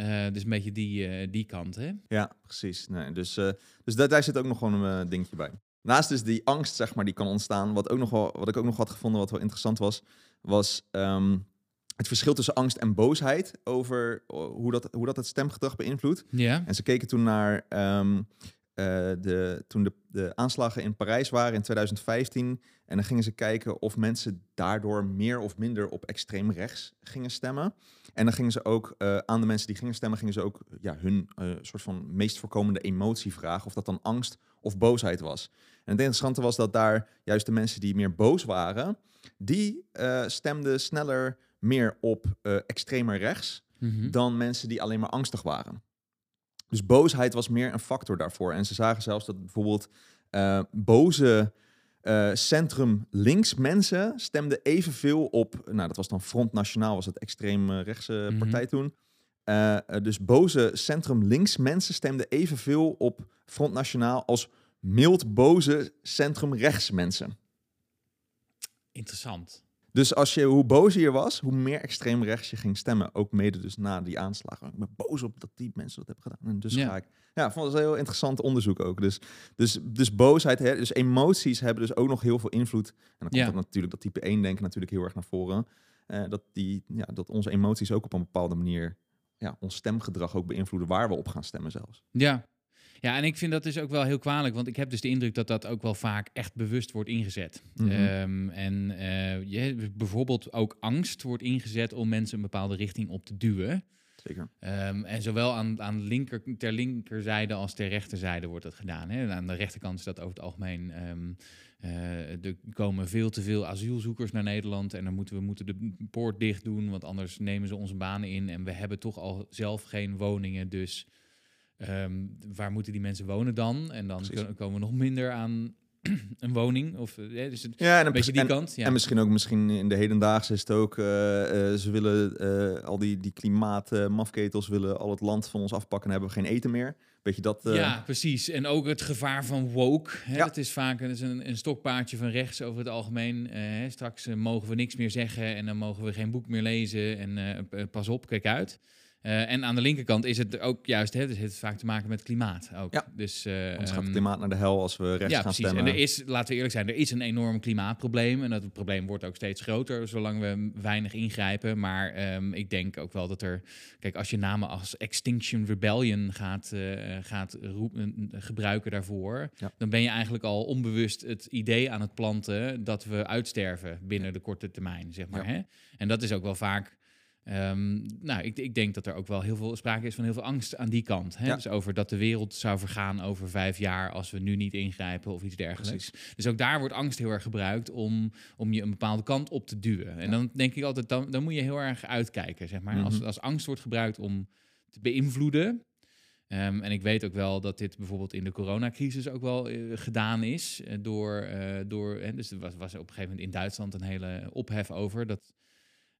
Eh, dus een beetje die, eh, die kant, hè? Ja, precies. Nee, dus eh, dus daar, daar zit ook nog gewoon een dingetje bij. Naast dus die angst, zeg maar, die kan ontstaan. Wat, ook nog wel, wat ik ook nog had gevonden, wat wel interessant was, was ehm, het verschil tussen angst en boosheid over eh, hoe, dat, hoe dat het stemgedrag beïnvloedt. Ja. En ze keken toen naar ehm, eh, de, toen de, de aanslagen in Parijs waren in 2015. En dan gingen ze kijken of mensen daardoor meer of minder op extreem rechts gingen stemmen. En dan gingen ze ook eh, aan de mensen die gingen stemmen, gingen ze ook ja, hun eh, soort van meest voorkomende emotie vragen. Of dat dan angst of boosheid was. En het interessante was dat daar juist de mensen die meer boos waren, die eh, stemden sneller meer op eh extremer rechts Mhm. dan mensen die alleen maar angstig waren. Dus boosheid was meer een factor daarvoor. En ze zagen zelfs dat bijvoorbeeld eh, boze eh, centrum links mensen stemden evenveel op, nou dat was dan Front Nationaal, was het extreem rechtse Mhm. partij toen. Eh, dus boze centrum links mensen stemden evenveel op Front Nationaal als mild boze centrum rechts mensen. Interessant. Dus als je, hoe bozer je was, hoe meer extreem rechts je ging stemmen. Ook mede dus na die aanslagen. Ik ben boos op dat die mensen dat hebben gedaan. En dus Ja. ga ik... Ja, vond het een heel interessant onderzoek ook. Dus, dus, dus boosheid, hè, dus emoties hebben dus ook nog heel veel invloed. En dan komt Ja. dat natuurlijk, dat type 1 denken natuurlijk heel erg naar voren. Eh, dat, die, ja, dat onze emoties ook op een bepaalde manier ja, ons stemgedrag ook beïnvloeden waar we op gaan stemmen zelfs. Ja. Ja, en ik vind dat dus ook wel heel kwalijk, want ik heb dus de indruk dat dat ook wel vaak echt bewust wordt ingezet. Mhm. Ehm, en eh, je, bijvoorbeeld ook angst wordt ingezet om mensen een bepaalde richting op te duwen. Zeker. Ehm, en zowel aan, aan linker, ter linkerzijde als ter rechterzijde wordt dat gedaan. Hè. En aan de rechterkant is dat over het algemeen. ehm, eh, er komen veel te veel asielzoekers naar Nederland. En dan moeten we moeten de poort dicht doen, want anders nemen ze onze banen in. En we hebben toch al zelf geen woningen. Dus ehm, waar moeten die mensen wonen dan? En dan komen we nog minder aan [CLEARS THROAT] een woning. Of, eh, dus het, Ja, en een beetje die en, kant. Ja. En misschien ook misschien in de hedendaagse is het ook, eh, eh, ze willen al die, die klimaatmafketels willen al het land van ons afpakken en hebben we geen eten meer. Beetje dat. Ja, precies. En ook het gevaar van woke. Hè? Ja. Het is vaak het is een, een stokpaardje van rechts over het algemeen. Hè, straks mogen we niks meer zeggen en dan mogen we geen boek meer lezen. En pas op, kijk uit. Eh, en aan de linkerkant is het ook juist, hè, het heeft vaak te maken met klimaat ook. Ja. Dus, Anders gaat het ehm, klimaat naar de hel als we rechts ja, gaan precies. stemmen. En er is, laten we eerlijk zijn, er is een enorm klimaatprobleem. En dat probleem wordt ook steeds groter, zolang we weinig ingrijpen. Maar ehm, ik denk ook wel dat er... Kijk, als je namen als Extinction Rebellion gaat, eh, gaat roepen, gebruiken daarvoor... Ja. dan ben je eigenlijk al onbewust het idee aan het planten... dat we uitsterven binnen de korte termijn, zeg maar. Hè? En dat is ook wel vaak... ehm, nou, ik, ik denk dat er ook wel heel veel sprake is van heel veel angst aan die kant. Hè? Ja. Dus over dat de wereld zou vergaan over vijf jaar als we nu niet ingrijpen of iets dergelijks. Dus ook daar wordt angst heel erg gebruikt om, om je een bepaalde kant op te duwen. En dan denk ik altijd, dan, dan moet je heel erg uitkijken, zeg maar. als, Mhm. als angst wordt gebruikt om te beïnvloeden. Ehm, en ik weet ook wel dat dit bijvoorbeeld in de coronacrisis ook wel eh, gedaan is. eh, door, eh, door, hè, dus er was, was op een gegeven moment in Duitsland een hele ophef over. Dat,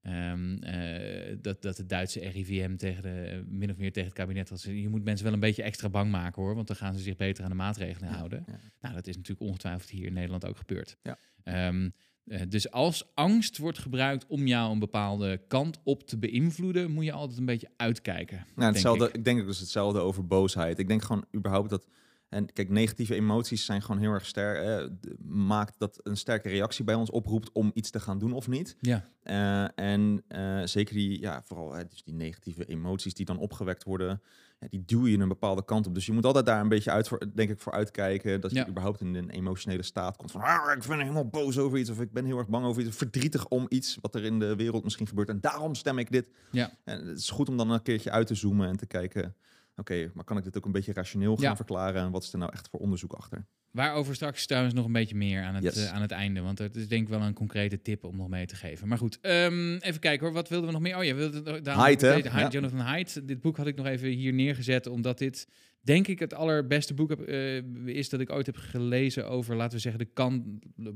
ehm, eh, dat, dat het Duitse RIVM tegen de, min of meer tegen het kabinet had. gezegd, Je moet mensen wel een beetje extra bang maken hoor. Want dan gaan ze zich beter aan de maatregelen houden. ja. Nou, dat is natuurlijk ongetwijfeld hier in Nederland ook gebeurd. Ja. Ehm, eh, dus als angst wordt gebruikt om jou een bepaalde kant op te beïnvloeden, moet je altijd een beetje uitkijken. Nou, hetzelfde, ik. ik. denk ook dus hetzelfde over boosheid. Ik denk gewoon überhaupt dat. En kijk, negatieve emoties zijn gewoon heel erg sterk. eh, maakt dat een sterke reactie bij ons oproept om iets te gaan doen of niet. Ja, Eh, en eh, zeker die, ja, vooral hè, dus die negatieve emoties die dan opgewekt worden, ja, die duw je een bepaalde kant op. Dus je moet altijd daar een beetje uit voor, denk ik, voor uitkijken. Dat je Ja. überhaupt in een emotionele staat komt van, ah, ik ben helemaal boos over iets of ik ben heel erg bang over iets, of verdrietig om iets wat er in de wereld misschien gebeurt. En daarom stem ik dit. ja. En het is goed om dan een keertje uit te zoomen en te kijken, oké, maar kan ik dit ook een beetje rationeel gaan Ja. verklaren en wat is er nou echt voor onderzoek achter? Waarover straks trouwens nog een beetje meer aan het, Yes. eh, aan het einde. Want het is denk ik wel een concrete tip om nog mee te geven. Maar goed, ehm, even kijken hoor. Wat wilden we nog meer? Oh ja, we wilden daar Haidt, hè? Hyde, Ja. Jonathan Haidt. Dit boek had ik nog even hier neergezet. Omdat dit, denk ik, het allerbeste boek heb, eh, is dat ik ooit heb gelezen over, laten we zeggen, de kant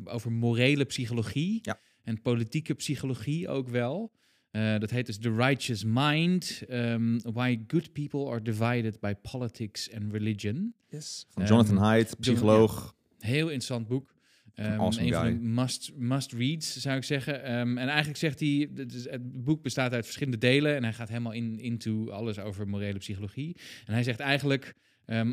over morele psychologie. Ja. En politieke psychologie ook wel. Eh, dat heet dus The Righteous Mind. ehm, why Good People Are Divided by Politics and Religion. Yes. Van Ehm, Jonathan Haidt, psycholoog. Heel interessant boek. Awesome een van de must, must reads, zou ik zeggen. En eigenlijk zegt hij, het, boek bestaat uit verschillende delen en hij gaat helemaal in into alles over morele psychologie. En hij zegt eigenlijk,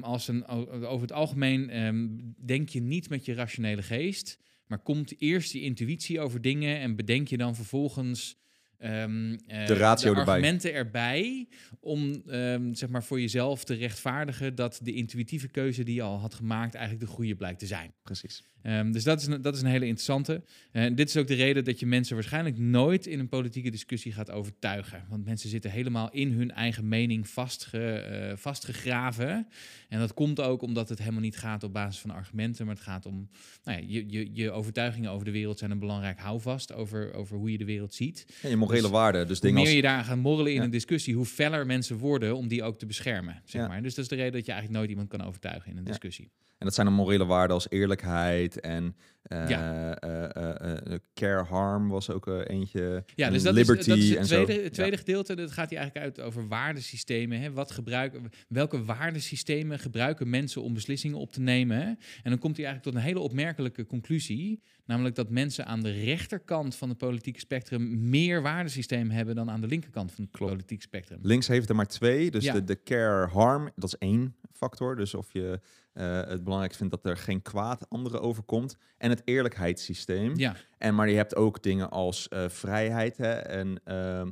als een, over het algemeen denk je niet met je rationele geest, maar komt eerst je intuïtie over dingen en bedenk je dan vervolgens eh, De ratio argumenten erbij om ehm, zeg maar voor jezelf te rechtvaardigen dat de intuïtieve keuze die je al had gemaakt eigenlijk de goede blijkt te zijn. Precies. Ehm, dus dat is, een, dat is een hele interessante. En dit is ook de reden dat je mensen waarschijnlijk nooit in een politieke discussie gaat overtuigen. Want mensen zitten helemaal in hun eigen mening vastge, eh, vastgegraven. En dat komt ook omdat het helemaal niet gaat op basis van argumenten, maar het gaat om nou ja, je, je, je overtuigingen over de wereld zijn een belangrijk houvast over, over hoe je de wereld ziet. Ja, je morele Dus waarden. Dus Hoe dingen meer als je daar gaat morrelen in Ja. een discussie, hoe feller mensen worden om die ook te beschermen. Zeg Ja. maar. Dus dat is de reden dat je eigenlijk nooit iemand kan overtuigen in een discussie. En dat zijn dan morele waarden als eerlijkheid en eh Ja. eh, eh, care harm was ook eentje. Ja, dus dat liberty is, dat is het tweede, het tweede gedeelte. Dat gaat hier eigenlijk uit over waardesystemen. Hè? Wat gebruiken, welke waardesystemen gebruiken mensen om beslissingen op te nemen? hè? En dan komt hij eigenlijk tot een hele opmerkelijke conclusie. Namelijk dat mensen aan de rechterkant van het politieke spectrum meer waardesysteem hebben dan aan de linkerkant van het Klopt. politieke spectrum. Links heeft er maar twee. Dus Ja. de, de care harm, dat is één factor. Dus of je het belangrijk vindt dat er geen kwaad anderen overkomt. En het eerlijkheidssysteem. Ja, En maar je hebt ook dingen als eh, vrijheid hè, en ehm,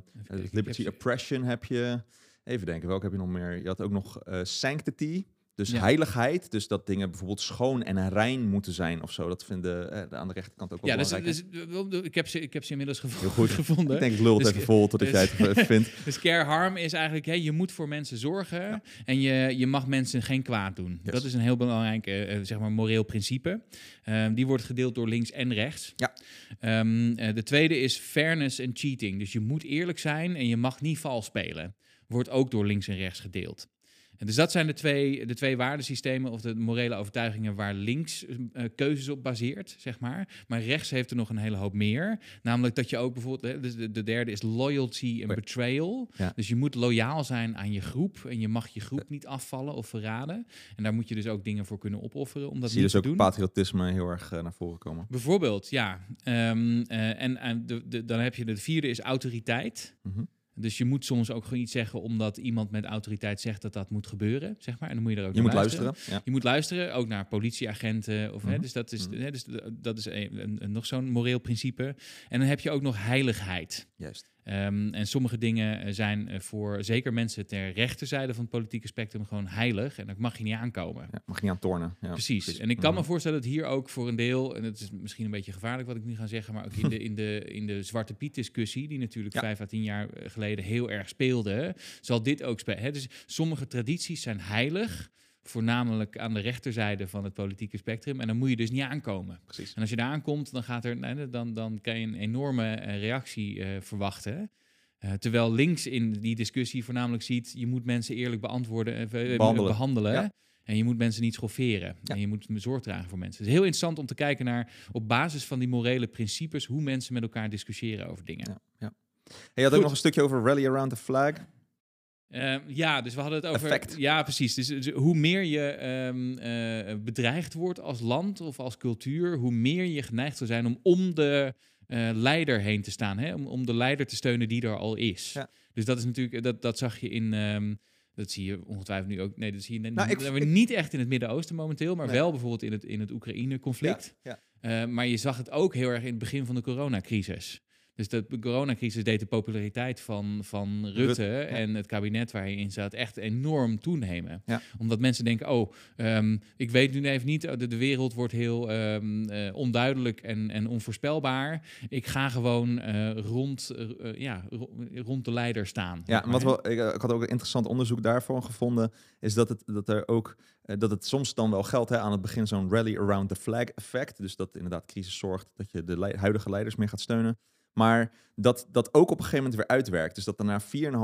liberty oppression heb je. Even denken, welke heb je nog meer? Je had ook nog eh, sanctity. Dus Ja. heiligheid, dus dat dingen bijvoorbeeld schoon en rein moeten zijn of zo. Dat vinden eh, de aan de rechterkant ook wel Ja, dus, belangrijk. dus, ik, heb ze, ik heb ze inmiddels gevo- Heel goed. [LAUGHS] gevonden. ik denk, lul het Dus- even vol totdat dus- jij het even vindt. [LAUGHS] Dus care harm is eigenlijk, hè, je moet voor mensen zorgen en je, je mag mensen geen kwaad doen. Yes. Dat is een heel belangrijk, eh, eh, zeg maar, moreel principe. Ehm, die wordt gedeeld door links en rechts. Ja. Ehm, eh, de tweede is fairness en cheating. Dus je moet eerlijk zijn en je mag niet vals spelen. Wordt ook door links en rechts gedeeld. En dus dat zijn de twee, de twee waardesystemen of de morele overtuigingen waar links eh, keuzes op baseert, zeg maar. Maar rechts heeft er nog een hele hoop meer. Namelijk dat je ook bijvoorbeeld, dus de, de derde is loyalty en betrayal. Ja. Dus je moet loyaal zijn aan je groep en je mag je groep niet afvallen of verraden. En daar moet je dus ook dingen voor kunnen opofferen om dat Zie je dus ook doen. patriotisme heel erg eh, naar voren komen. Bijvoorbeeld, ja. Eh, en en de, de, dan heb je de vierde is autoriteit. Mhm. Dus je moet soms ook gewoon iets zeggen omdat iemand met autoriteit zegt dat dat moet gebeuren, zeg maar. En dan moet je er ook Je naar moet luisteren. Ja. Je moet luisteren, ook naar politieagenten. Of, hè, Mhm. dus dat is, Mhm. hè, dus dat is een, een- een- nog zo'n moreel principe. En dan heb je ook nog heiligheid. Juist. Ehm, en sommige dingen eh, zijn eh, voor zeker mensen ter rechterzijde van het politieke spectrum gewoon heilig. En dat mag je niet aankomen. Ja, mag je niet aan tornen. Ja, Precies. En ik kan me Mhm. voorstellen dat hier ook voor een deel, en het is misschien een beetje gevaarlijk wat ik nu ga zeggen, maar ook in de, in de, in de Zwarte Piet discussie, die natuurlijk Ja. vijf à tien jaar eh, geleden heel erg speelde, zal dit ook spelen. Dus sommige tradities zijn heilig, voornamelijk aan de rechterzijde van het politieke spectrum. En dan moet je dus niet aankomen. Precies. En als je daar aankomt, dan, gaat er, dan, dan kan je een enorme eh, reactie eh, verwachten. Eh, terwijl links in die discussie voornamelijk ziet, je moet mensen eerlijk beantwoorden, eh, Behandelen. behandelen. Ja. En je moet mensen niet schofferen. Ja. En je moet zorg dragen voor mensen. Het is heel interessant om te kijken naar, op basis van die morele principes, hoe mensen met elkaar discussiëren over dingen. Ja. Hey, je had ook nog een stukje over Rally Around the Flag. Eh, ja, dus we hadden het over. Effect. Ja, precies. Dus, dus hoe meer je ehm, eh, bedreigd wordt als land of als cultuur, hoe meer je geneigd zou zijn om om de eh, leider heen te staan. Hè? Om, om de leider te steunen die er al is. Ja. Dus dat is natuurlijk, dat, dat zag je in. ehm, dat zie je ongetwijfeld nu ook. Nee, dat zie je net Nou, ik- ik- niet echt in het Midden-Oosten momenteel, maar Nee. wel bijvoorbeeld in het, in het Oekraïne-conflict. Ja, Eh, maar je zag het ook heel erg in het begin van de coronacrisis. Dus de coronacrisis deed de populariteit van, van Rutte, ja. en het kabinet waar hij in zat echt enorm toenemen. Ja. Omdat mensen denken, oh, ehm, ik weet nu even niet, de, de wereld wordt heel ehm, eh, onduidelijk en, en onvoorspelbaar. Ik ga gewoon eh, rond, eh, ja, ro- rond de leider staan. Ja, wat wel, ik, ik had ook een interessant onderzoek daarvoor gevonden, is dat het, dat er ook, dat het soms dan wel geldt hè, aan het begin zo'n rally around the flag effect. Dus dat inderdaad crisis zorgt dat je de huidige leiders meer gaat steunen. Maar dat dat ook op een gegeven moment weer uitwerkt. Dus dat er na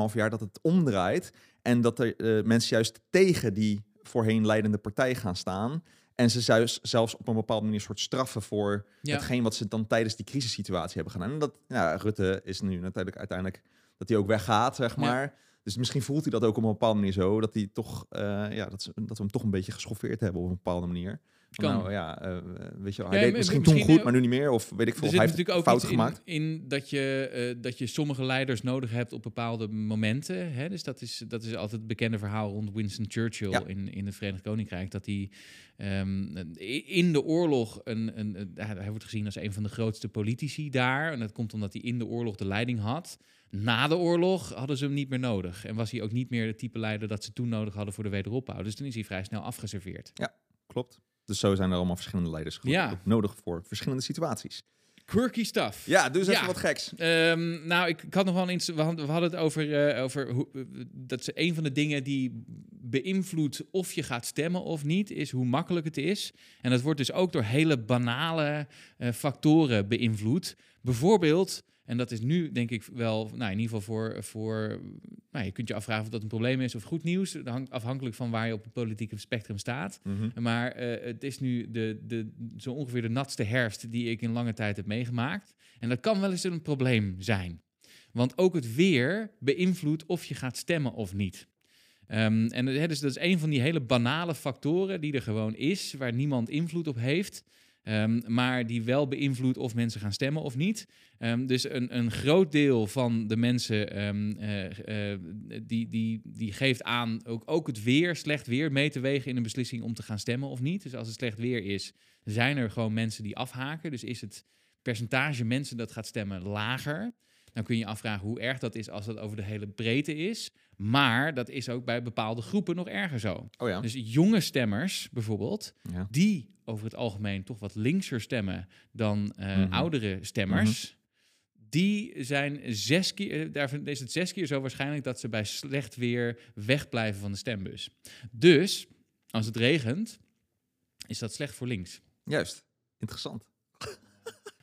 4,5 jaar dat het omdraait en dat er eh, mensen juist tegen die voorheen leidende partij gaan staan. En ze zelfs, op een bepaalde manier soort straffen voor Ja. hetgeen wat ze dan tijdens die crisissituatie hebben gedaan. En dat, ja, Rutte is nu natuurlijk uiteindelijk dat hij ook weggaat, zeg Ja. maar. Dus misschien voelt hij dat ook op een bepaalde manier zo, dat hij toch, eh, ja, dat, ze, dat we hem toch een beetje geschoffeerd hebben op een bepaalde manier. Kan. Nou ja, eh, weet je wel, Ja, hij deed misschien, misschien, toen goed, maar nu niet meer. Of weet ik veel, hij heeft natuurlijk ook fout iets gemaakt. in, in dat, je, eh, dat je sommige leiders nodig hebt op bepaalde momenten. Hè? Dus dat is, dat is altijd het bekende verhaal rond Winston Churchill Ja. in, in het Verenigd Koninkrijk. Dat hij ehm, in de oorlog, een, een, een- hij wordt gezien als een van de grootste politici daar. En dat komt omdat hij in de oorlog de leiding had. Na de oorlog hadden ze hem niet meer nodig. En was hij ook niet meer het type leider dat ze toen nodig hadden voor de wederopbouw. Dus toen is hij vrij snel afgeserveerd. Klopt. Dus zo zijn er allemaal verschillende leiders Ja. nodig voor verschillende situaties. Quirky stuff. Ja, dus even Ja. wat geks. Ehm, nou, ik, ik had nog wel eens. We hadden, we hadden het over, eh, over hoe, eh, dat ze een van de dingen die beïnvloedt of je gaat stemmen of niet, is hoe makkelijk het is. En dat wordt dus ook door hele banale eh, factoren beïnvloed. Bijvoorbeeld. En dat is nu denk ik wel, nou in ieder geval voor, voor nou, je kunt je afvragen of dat een probleem is of goed nieuws. Dat hangt afhankelijk van waar je op het politieke spectrum staat. Mhm. Maar eh, het is nu de, de, zo ongeveer de natste herfst die ik in lange tijd heb meegemaakt. En dat kan wel eens een probleem zijn. Want ook het weer beïnvloedt of je gaat stemmen of niet. Ehm, en hè, dus dat is een van die hele banale factoren die er gewoon is, waar niemand invloed op heeft. Ehm, maar die wel beïnvloedt of mensen gaan stemmen of niet. Ehm, dus een, een groot deel van de mensen ehm, eh, eh, die, die, die geeft aan ook, ook het weer, slecht weer, mee te wegen in een beslissing om te gaan stemmen of niet. Dus als het slecht weer is, zijn er gewoon mensen die afhaken. Dus is het percentage mensen dat gaat stemmen lager. Dan kun je je afvragen hoe erg dat is als dat over de hele breedte is. Maar dat is ook bij bepaalde groepen nog erger zo. Oh ja. Dus jonge stemmers bijvoorbeeld, ja. die over het algemeen toch wat linkser stemmen dan eh, Mhm. oudere stemmers. Die zijn zes keer, eh, daarvan is het zes keer zo waarschijnlijk dat ze bij slecht weer wegblijven van de stembus. Dus als het regent, is dat slecht voor links. Juist. Interessant.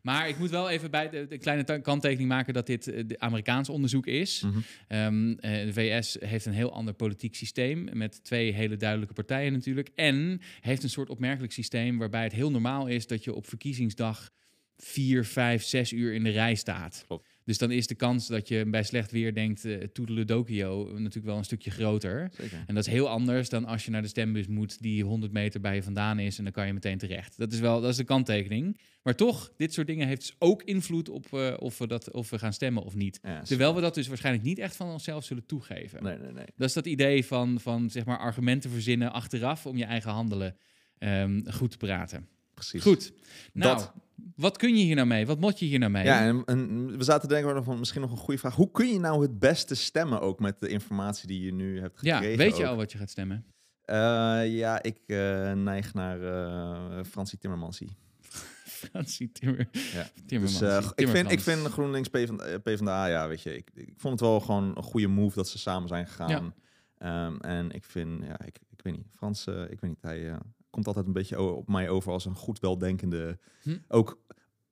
Maar ik moet wel even bij de, de kleine kanttekening maken dat dit eh, de Amerikaans onderzoek is. Mhm. Ehm, eh, de VS heeft een heel ander politiek systeem met twee hele duidelijke partijen natuurlijk. En heeft een soort opmerkelijk systeem waarbij het heel normaal is dat je op verkiezingsdag vier, vijf, zes uur in de rij staat. Klopt. Dus dan is de kans dat je bij slecht weer denkt, uh, toedeledokio, natuurlijk wel een stukje groter. Zeker. En dat is heel anders dan als je naar de stembus moet die 100 meter bij je vandaan is en dan kan je meteen terecht. Dat is wel, dat is de kanttekening. Maar toch, dit soort dingen heeft dus ook invloed op eh, of, we dat, of we gaan stemmen of niet. Ja, Terwijl we dat dus waarschijnlijk niet echt van onszelf zullen toegeven. Nee, nee, nee. Dat is dat idee van, van zeg maar argumenten verzinnen achteraf om je eigen handelen ehm, goed te praten. Precies. Goed. Nou, Dat. Wat kun je hier nou mee? Wat moet je hier nou mee? Ja, en, en we zaten te denken van misschien nog een goede vraag. Hoe kun je nou het beste stemmen ook met de informatie die je nu hebt Ja, gekregen? weet je ook? al wat je gaat stemmen? Eh, ja, ik eh, neig naar eh Fransie Timmermansie. [LAUGHS] Fransie Timmer, Ja. Timmermans. Dus, ik, vind, ik vind GroenLinks PvdA, PvdA, ja, weet je, ik, ik vond het wel gewoon een goede move dat ze samen zijn gegaan. Ehm, en ik vind, ja, ik, ik weet niet, Frans, ik weet niet, hij komt altijd een beetje op mij over als een goed weldenkende, Hm. ook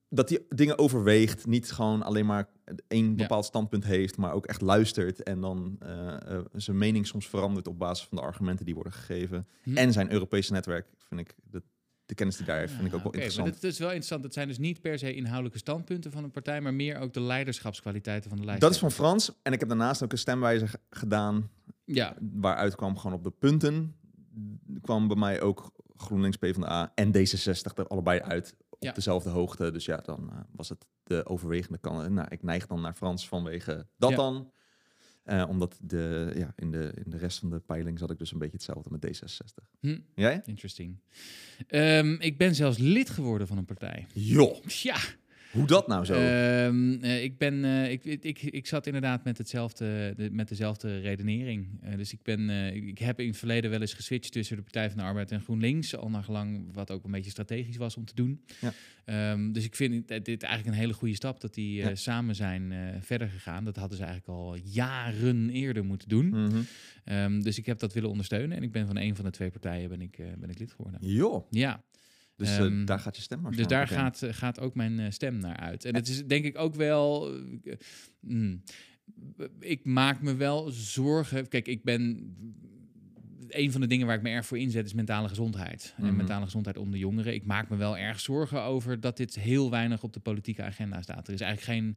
dat hij dingen overweegt, niet gewoon alleen maar één bepaald standpunt heeft, maar ook echt luistert en dan eh, eh, zijn mening soms verandert op basis van de argumenten die worden gegeven. Hm. En zijn Europese netwerk, vind ik, de, de kennis die daar heeft, vind ik ook Ah, wel interessant. Dat is wel interessant. Het zijn dus niet per se inhoudelijke standpunten van een partij, maar meer ook de leiderschapskwaliteiten van de lijst. Dat is van Frans. En ik heb daarnaast ook een stemwijzer ge- gedaan. Ja, Waaruit kwam gewoon op de punten. kwam bij mij ook GroenLinks, PvdA en D66 er allebei uit. Op Ja. dezelfde hoogte. Dus ja, dan eh, was het de overwegende kant. Nou, ik neig dan naar Frans vanwege dat Ja. dan. Eh, omdat de, ja, in, de, in de rest van de peiling zat ik dus een beetje hetzelfde met D66. hm, Jij? interesting. Ehm, ik ben zelfs lid geworden van een partij. Joh, Ja, hoe dat nou zo? Ehm, eh, ik, ben, eh, ik, ik, ik, zat inderdaad met, hetzelfde, de, met dezelfde redenering. Eh, dus ik, ben, ik, heb in het verleden wel eens geswitcht tussen de Partij van de Arbeid en GroenLinks. Al naar gelang wat ook een beetje strategisch was om te doen. Ja. Ehm, dus ik vind dit, eigenlijk een hele goede stap dat die Ja. samen zijn verder gegaan. Dat hadden ze eigenlijk al jaren eerder moeten doen. Mhm. Ehm, dus ik heb dat willen ondersteunen. En ik ben van een van de twee partijen ben ik, ben ik lid geworden. Joh, Ja. Dus eh, Ehm, daar gaat je stem Dus daar gaat, eh, gaat ook mijn eh, stem naar uit. En het is denk ik ook wel. mm, ik maak me wel zorgen. Kijk, ik ben. Een van de dingen waar ik me erg voor inzet is mentale gezondheid. En Mhm. mentale gezondheid onder jongeren. Ik maak me wel erg zorgen over dat dit heel weinig op de politieke agenda staat. Er is eigenlijk geen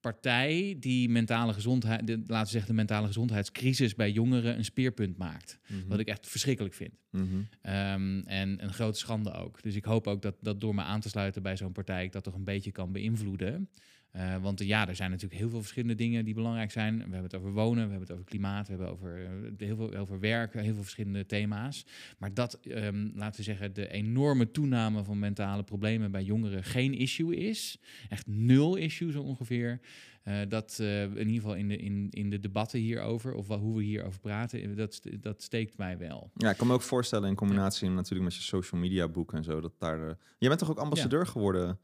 partij die mentale gezondheid, de, laten we zeggen, de mentale gezondheidscrisis bij jongeren een speerpunt maakt. Mhm. Wat ik echt verschrikkelijk vind. Mhm. Ehm, en een grote schande ook. Dus ik hoop ook dat, dat door me aan te sluiten bij zo'n partij ik dat toch een beetje kan beïnvloeden. Eh, want ja, er zijn natuurlijk heel veel verschillende dingen die belangrijk zijn. We hebben het over wonen, we hebben het over klimaat, we hebben over eh, heel veel over werk, heel veel verschillende thema's. Maar dat, ehm, laten we zeggen, de enorme toename van mentale problemen bij jongeren geen issue is. Echt nul issue zo ongeveer. Eh, dat in ieder geval in de, in, in de debatten hierover, of wel hoe we hierover praten, dat, dat steekt mij wel. Ja, ik kan me ook voorstellen in combinatie natuurlijk met je social media boek en zo. Dat daar, Jij bent toch ook ambassadeur geworden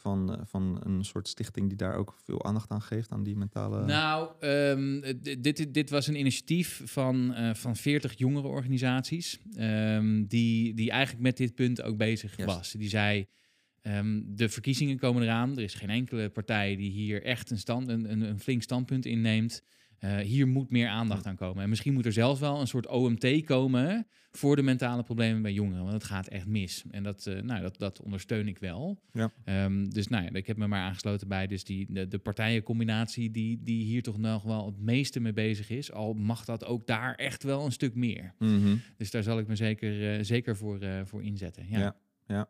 van, eh, van een soort stichting die daar ook veel aandacht aan geeft, aan die mentale... Nou, ehm, dit, dit was een initiatief van, eh, van 40 jongerenorganisaties. ehm die, die eigenlijk met dit punt ook bezig was. Die zei. ehm, de verkiezingen komen eraan. Er is geen enkele partij die hier echt een, stand, een, een, een flink standpunt inneemt. Eh, hier moet meer aandacht aan komen. En misschien moet er zelfs wel een soort OMT komen voor de mentale problemen bij jongeren. Want het gaat echt mis. En dat, eh, nou, dat, dat ondersteun ik wel. Ja. Ehm, dus nou ja, ik heb me maar aangesloten bij dus die, de, de partijencombinatie die, die hier toch nog wel het meeste mee bezig is. Al mag dat ook daar echt wel een stuk meer. Mhm. Dus daar zal ik me zeker, eh, zeker voor, voor inzetten. Ja. Ja.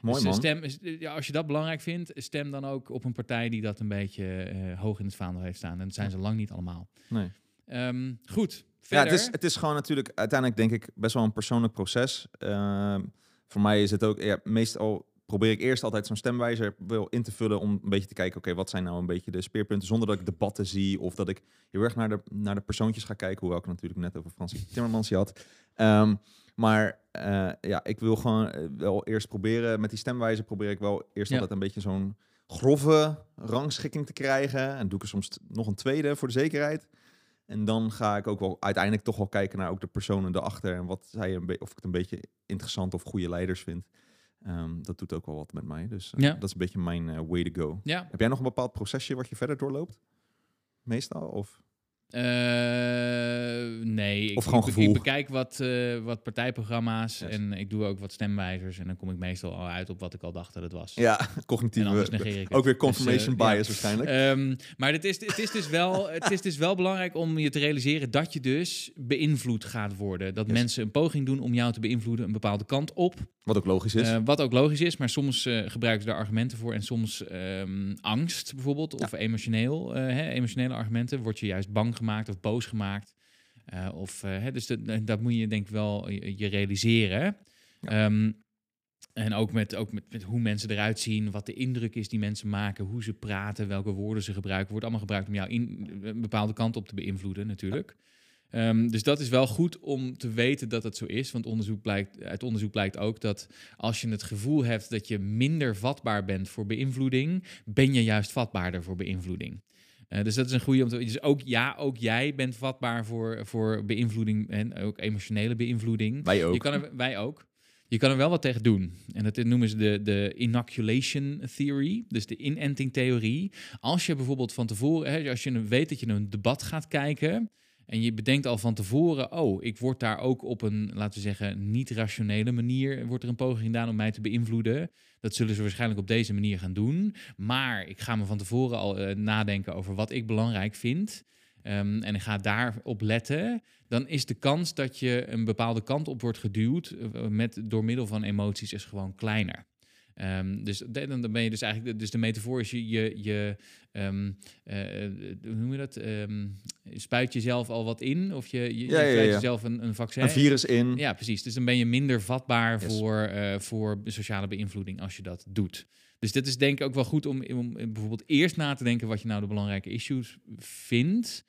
Mooi Dus, eh, man. stem, is- eh, ja, als je dat belangrijk vindt, stem dan ook op een partij die dat een beetje eh, hoog in het vaandel heeft staan. En dat zijn ze lang niet allemaal. Nee. Ehm, goed, Ja, verder. het is, het is gewoon natuurlijk uiteindelijk denk ik best wel een persoonlijk proces. Ehm, voor mij is het ook ja, meestal probeer ik eerst altijd zo'n stemwijzer wel in te vullen om een beetje te kijken, oké, wat zijn nou een beetje de speerpunten, zonder dat ik debatten zie of dat ik heel erg naar de, naar de persoontjes ga kijken, hoewel ik natuurlijk net over Fransie Timmermans had. Ehm, maar eh, ja, ik wil gewoon eh, wel eerst proberen, met die stemwijzer probeer ik wel eerst Ja. altijd een beetje zo'n grove rangschikking te krijgen. En doe ik er soms nog een tweede voor de zekerheid. En dan ga ik ook wel uiteindelijk toch wel kijken naar ook de personen erachter en wat zij een of ik het een beetje interessant of goede leiders vind. Ehm, dat doet ook wel wat met mij. Dus eh, Ja. dat is een beetje mijn way to go. Ja. Heb jij nog een bepaald procesje wat je verder doorloopt? Meestal? Of? Eh, nee, ik, Of gewoon ik, be- gevoel. ik bekijk wat, eh, wat partijprogramma's Yes. en ik doe ook wat stemwijzers en dan kom ik meestal al uit op wat ik al dacht dat het was. Ja, [LAUGHS] cognitieve. ik. Ook weer Dus, confirmation eh, ja. bias waarschijnlijk. Ehm, maar het is, het, is dus wel, het is dus wel belangrijk om je te realiseren dat je dus beïnvloed gaat worden. Dat Yes. mensen een poging doen om jou te beïnvloeden een bepaalde kant op. wat ook logisch is. Wat ook logisch is, maar soms gebruiken ze daar argumenten voor. En soms ehm, angst bijvoorbeeld, of emotioneel, hè, emotionele argumenten. Word je juist bang gemaakt of boos gemaakt. Eh, of, eh, hè, dus dat, dat moet je denk ik wel je, realiseren. Ehm, en ook, met, ook met, met hoe mensen eruit zien, wat de indruk is die mensen maken, hoe ze praten, welke woorden ze gebruiken. Wordt allemaal gebruikt om jou in een bepaalde kant op te beïnvloeden natuurlijk. Ehm, dus dat is wel goed om te weten dat het zo is. Want onderzoek blijkt, uit onderzoek blijkt ook dat als je het gevoel hebt dat je minder vatbaar bent voor beïnvloeding, ben je juist vatbaarder voor beïnvloeding. Eh, dus dat is een goede om te Dus ook ja, ook jij bent vatbaar voor, voor beïnvloeding en ook emotionele beïnvloeding. Wij ook. Je kan er, wij ook. Je kan er wel wat tegen doen. En dat noemen ze de, de inoculation theory, dus de inentingtheorie. Als je bijvoorbeeld van tevoren, hè, als je weet dat je een debat gaat kijken en je bedenkt al van tevoren, oh, ik word daar ook op een, laten we zeggen, niet rationele manier, wordt er een poging gedaan om mij te beïnvloeden. Dat zullen ze waarschijnlijk op deze manier gaan doen. Maar ik ga me van tevoren al eh, nadenken over wat ik belangrijk vind. Ehm, en ik ga daarop letten, dan is de kans dat je een bepaalde kant op wordt geduwd eh, met, door middel van emoties is gewoon kleiner. Ehm, dus de- dan ben je dus eigenlijk, dus de metafoor is je, je, je ehm, eh, hoe noem je dat? Spuit jezelf al wat in of je, je, je Ja, ja, spuit ja. jezelf een, een vaccin. Een virus in. Ja, precies. Dus dan ben je minder vatbaar Yes. voor, eh, voor sociale beïnvloeding als je dat doet. Dus dit is denk ik ook wel goed om, om bijvoorbeeld eerst na te denken wat je nou de belangrijke issues vindt.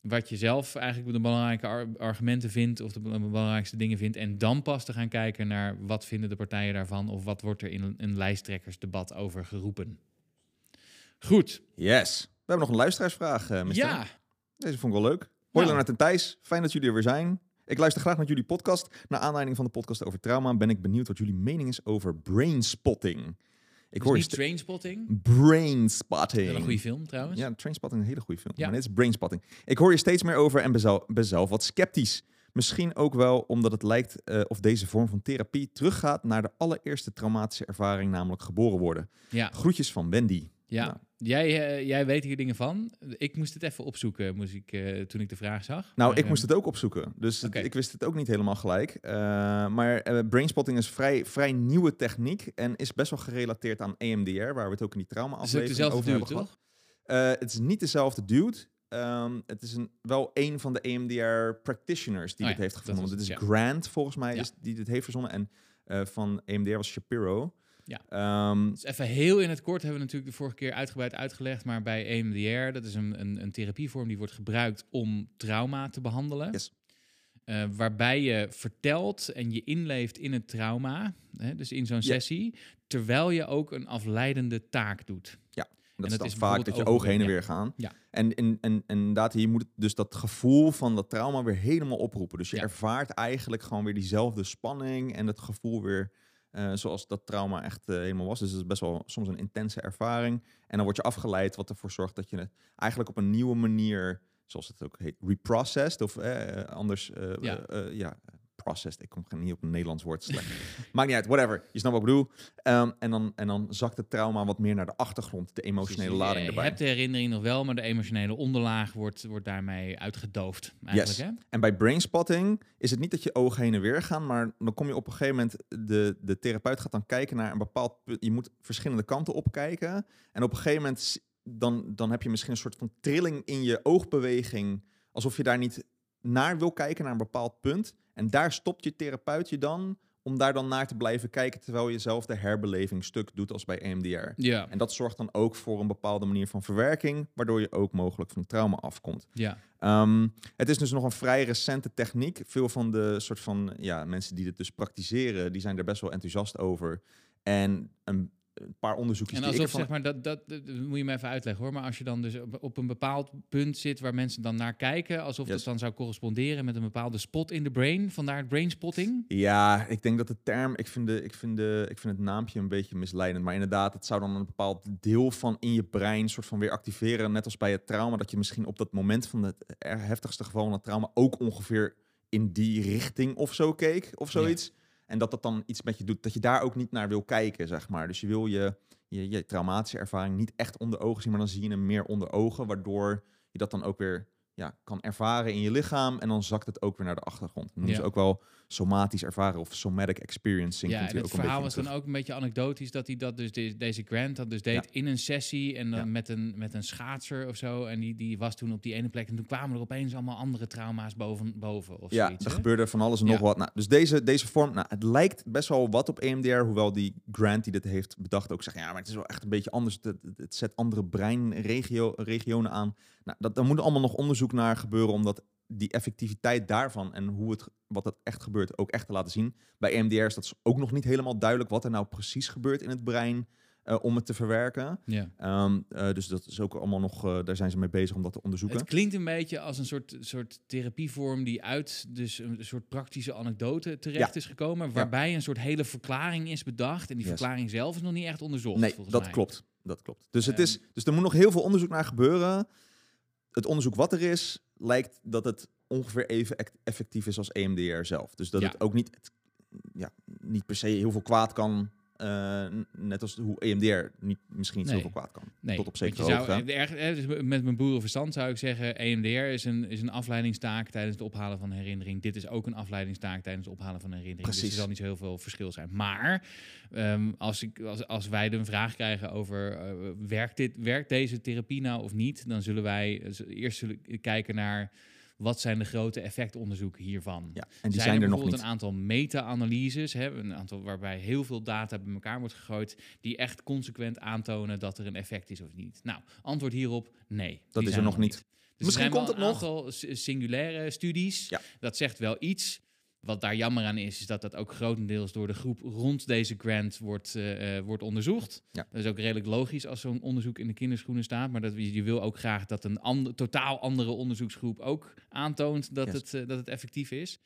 Wat je zelf eigenlijk de belangrijke ar- argumenten vindt of de bel- belangrijkste dingen vindt. En dan pas te gaan kijken naar wat vinden de partijen daarvan of wat wordt er in een, lijsttrekkersdebat over geroepen. Goed. Yes. We hebben nog een luisteraarsvraag, eh mister. Ja, Deze vond ik wel leuk. Hoi Nou. Lennart en Thijs, fijn dat jullie er weer zijn. Ik luister graag naar jullie podcast. Naar aanleiding van de podcast over trauma ben ik benieuwd wat jullie mening is over brainspotting. Ik ik hoor niet Trainspotting. brainspotting. Wel een goede film trouwens. Ja, Trainspotting is een hele goede film. Ja. Maar dit is Brainspotting. Ik hoor je steeds meer over en ben zelf, ben zelf wat sceptisch. Misschien ook wel omdat het lijkt eh, of deze vorm van therapie teruggaat naar de allereerste traumatische ervaring, namelijk geboren worden. ja. Groetjes van Wendy. Ja, Nou. Jij, eh, jij weet hier dingen van. Ik moest het even opzoeken moest ik, eh, toen ik de vraag zag. Nou, Maar, ik eh, moest het ook opzoeken. Dus het- ik wist het ook niet helemaal gelijk. Eh, maar brainspotting is vrij, vrij nieuwe techniek en is best wel gerelateerd aan EMDR, waar we het ook in die Het trauma-aflevering over dude, hebben gehad. toch? Eh, het is niet dezelfde dude. Ehm, het is een, wel een van de EMDR practitioners die Oh dit ja, heeft gevonden. Dit is het, Grant, volgens mij, Ja. is die dit heeft verzonnen. En van EMDR was Shapiro. Ja. Dus even heel in het kort hebben we natuurlijk de vorige keer uitgebreid uitgelegd. Maar bij EMDR, dat is een, een, een therapievorm die wordt gebruikt om trauma te behandelen. Yes. Eh, waarbij je vertelt en je inleeft in het trauma, hè, dus in zo'n Ja. sessie, terwijl je ook een afleidende taak doet. dat dat is is dan vaak dat je ogen heen en weer gaan. Ja. En, en, en, en inderdaad, hier moet dus dat gevoel van dat trauma weer helemaal oproepen. Dus je Ja. ervaart eigenlijk gewoon weer diezelfde spanning en het gevoel weer eh, zoals dat trauma echt eh, helemaal was. Dus het is best wel soms een intense ervaring. En dan word je afgeleid, wat ervoor zorgt dat je het eigenlijk op een nieuwe manier, zoals het ook heet, reprocessed of eh, anders, Ja. ja, processed. Ik kom niet op een Nederlands woord slecht. [LAUGHS] Maakt niet uit, whatever. Je snapt wat ik bedoel. Ehm, en, dan, en dan zakt het trauma wat meer naar de achtergrond, de emotionele Dus je- lading Je erbij. hebt de herinnering nog wel, maar de emotionele onderlaag wordt, wordt daarmee uitgedoofd. Eigenlijk, Yes. hè? En bij brainspotting is het niet dat je ogen heen en weer gaan, maar dan kom je op een gegeven moment, de, de therapeut gaat dan kijken naar een bepaald punt. Je moet verschillende kanten opkijken. En op een gegeven moment, dan, dan heb je misschien een soort van trilling in je oogbeweging, alsof je daar niet naar wil kijken, naar een bepaald punt. En daar stopt je therapeut je dan om daar dan naar te blijven kijken terwijl je zelf de herbeleving stuk doet als bij EMDR. Ja, En dat zorgt dan ook voor een bepaalde manier van verwerking, waardoor je ook mogelijk van trauma afkomt. ja. Ehm, het is dus nog een vrij recente techniek. Veel van de soort van ja, mensen die dit dus praktiseren, die zijn er best wel enthousiast over. En een, een paar onderzoekjes En die ik alsof, ervan... zeg maar, dat, dat, moet je me even uitleggen hoor. Maar als je dan dus op, op een bepaald punt zit waar mensen dan naar kijken, alsof Yes. dat dan zou corresponderen met een bepaalde spot in de brain, vandaar het brainspotting. Ja, ik denk dat de term, ik vind, de, ik, vind de, ik vind het naampje een beetje misleidend. Maar inderdaad, het zou dan een bepaald deel van in je brein soort van weer activeren. Net als bij het trauma, dat je misschien op dat moment van het heftigste geval van het trauma ook ongeveer in die richting of zo keek of zoiets. En dat dat dan iets met je doet, dat je daar ook niet naar wil kijken, zeg maar. Dus je wil je, je, je traumatische ervaring niet echt onder ogen zien, maar dan zie je hem meer onder ogen, waardoor je dat dan ook weer ja, kan ervaren in je lichaam en dan zakt het ook weer naar de achtergrond. Dat Ja. ze ook wel somatisch ervaren of somatic experiencing. Ja, en het ook verhaal was dan ook een beetje anekdotisch dat hij dat dus de- deze Grant dat dus deed Ja. in een sessie en dan Ja. met een met een schaatser of zo en die die was toen op die ene plek en toen kwamen er opeens allemaal andere trauma's boven boven of Ja, zoiets. er hè? gebeurde van alles en nog wat. Nou, dus deze, deze vorm, nou, het lijkt best wel wat op EMDR, hoewel die Grant die dit heeft bedacht ook zegt, ja, maar het is wel echt een beetje anders. Het, het- het zet andere breinregionen aan. Nou, dat, daar moet allemaal nog onderzoek naar gebeuren, omdat die effectiviteit daarvan en hoe het, wat het echt gebeurt, ook echt te laten zien. Bij EMDR is dat ook nog niet helemaal duidelijk wat er nou precies gebeurt in het brein eh, om het te verwerken. Ja. Ehm, eh, dus dat is ook allemaal nog, eh, daar zijn ze mee bezig om dat te onderzoeken. Het klinkt een beetje als een soort, soort therapievorm die uit dus een soort praktische anekdote terecht Ja. is gekomen, waarbij een soort hele verklaring is bedacht en die Yes. verklaring zelf is nog niet echt onderzocht. Nee, dat mij. klopt. Dat klopt. Dus, het Ehm. is, dus er moet nog heel veel onderzoek naar gebeuren. Het onderzoek wat er is, lijkt dat het ongeveer even ect- effectief is als EMDR zelf. Dus dat Ja. het ook niet, het- ja, niet per se heel veel kwaad kan. Eh, net als hoe EMDR niet, misschien niet Nee. zoveel kwaad kan. Nee, Tot op zekere hoogte. zou, erg, hè, dus met mijn boerenverstand zou ik zeggen, EMDR is een, is een afleidingstaak tijdens het ophalen van een herinnering. Dit is ook een afleidingstaak tijdens het ophalen van een herinnering. Dus er Precies. zal niet zo heel veel verschil zijn. Maar ehm, als, ik, als, als wij de vraag krijgen over, eh, werkt, dit, werkt deze therapie nou of niet? Dan zullen wij eh, eerst zullen kijken naar... Wat zijn de grote effectonderzoeken hiervan? Ja, en die zijn, zijn, er er nog bijvoorbeeld niet. een aantal meta-analyses, hè, een aantal waarbij heel veel data bij elkaar wordt gegooid, die echt consequent aantonen dat er een effect is of niet. Nou, antwoord hierop: nee. Dat is er nog niet. Dus Misschien er zijn komt wel het een nog. aantal singulaire studies. Ja. Dat zegt wel iets. Wat daar jammer aan is, is dat dat ook grotendeels door de groep rond deze grant wordt, eh, eh, wordt onderzocht. Ja. Dat is ook redelijk logisch als zo'n onderzoek in de kinderschoenen staat. Maar dat, je je wil ook graag dat een ander, totaal andere onderzoeksgroep ook aantoont dat, Yes. het, eh, dat het effectief is.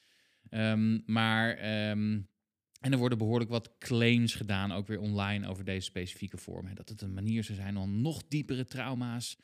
Ehm, maar, ehm, en er worden behoorlijk wat claims gedaan, ook weer online, over deze specifieke vorm. Hè. Dat het een manier zou zijn om nog diepere trauma's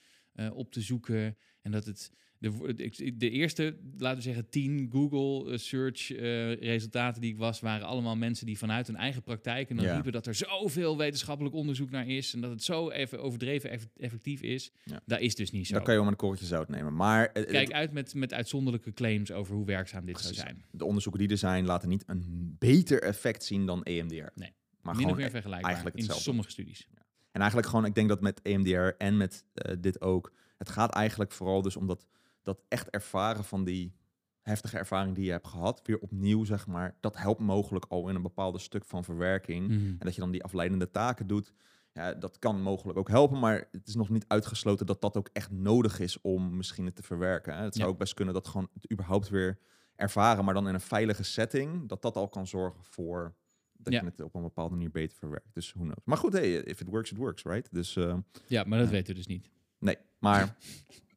op te zoeken. En dat het de, de, de eerste, laten we zeggen, tien Google eh, search eh, resultaten die ik was, waren allemaal mensen die vanuit hun eigen praktijk en dan Ja. riepen dat er zoveel wetenschappelijk onderzoek naar is en dat het zo even overdreven eff- effectief is. Ja. Dat is dus niet zo. Daar kan je met een korreltje zout nemen. Maar eh, Kijk uit met, met uitzonderlijke claims over hoe werkzaam dit precies. zou zijn. de onderzoeken die er zijn laten niet een beter effect zien dan EMDR. Nee. Maar Min of meer e- vergelijkbaar eigenlijk in sommige studies. En eigenlijk gewoon, ik denk dat met EMDR en met dit ook, het gaat eigenlijk vooral dus om dat, dat echt ervaren van die heftige ervaring die je hebt gehad, weer opnieuw, zeg maar, dat helpt mogelijk al in een bepaalde stuk van verwerking. Mhm. En dat je dan die afleidende taken doet, ja, dat kan mogelijk ook helpen, maar het is nog niet uitgesloten dat dat ook echt nodig is om misschien het te verwerken. Hè. Het zou Ja. ook best kunnen dat gewoon het überhaupt weer ervaren, maar dan in een veilige setting, dat dat al kan zorgen voor dat Ja. je het op een bepaalde manier beter verwerkt. Dus who knows. Maar goed, hey, if it works, it works, right? Dus eh, Ja, maar dat weten we dus niet. nee, maar [LAUGHS]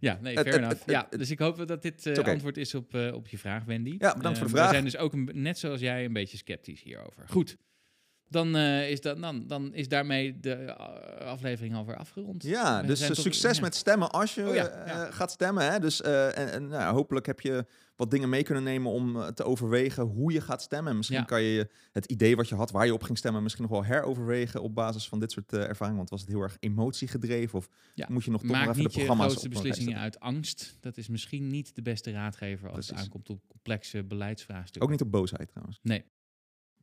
Ja, nee, fair enough. ja, dus ik hoop dat dit eh, oké. antwoord is op, eh, op je vraag, Wendy. Ja, bedankt voor de Eh, vraag. We zijn dus ook, een, net zoals jij, een beetje sceptisch hierover. Goed, dan, eh, is, dat, dan, dan is daarmee de eh, aflevering alweer afgerond. ja, We dus succes met stemmen als je Oh ja, eh, gaat stemmen. Hè? Dus en, en, nou, hopelijk heb je wat dingen mee kunnen nemen om te overwegen hoe je gaat stemmen. En Misschien Ja. kan je het idee wat je had, waar je op ging stemmen, misschien nog wel heroverwegen op basis van dit soort ervaringen. Want was het heel erg emotiegedreven of moet je nog toch nog Maak even de programma's grootste beslissingen uit angst. Dat is misschien niet de beste raadgever als het aankomt op complexe beleidsvraagstukken. Ook niet op boosheid trouwens. Nee.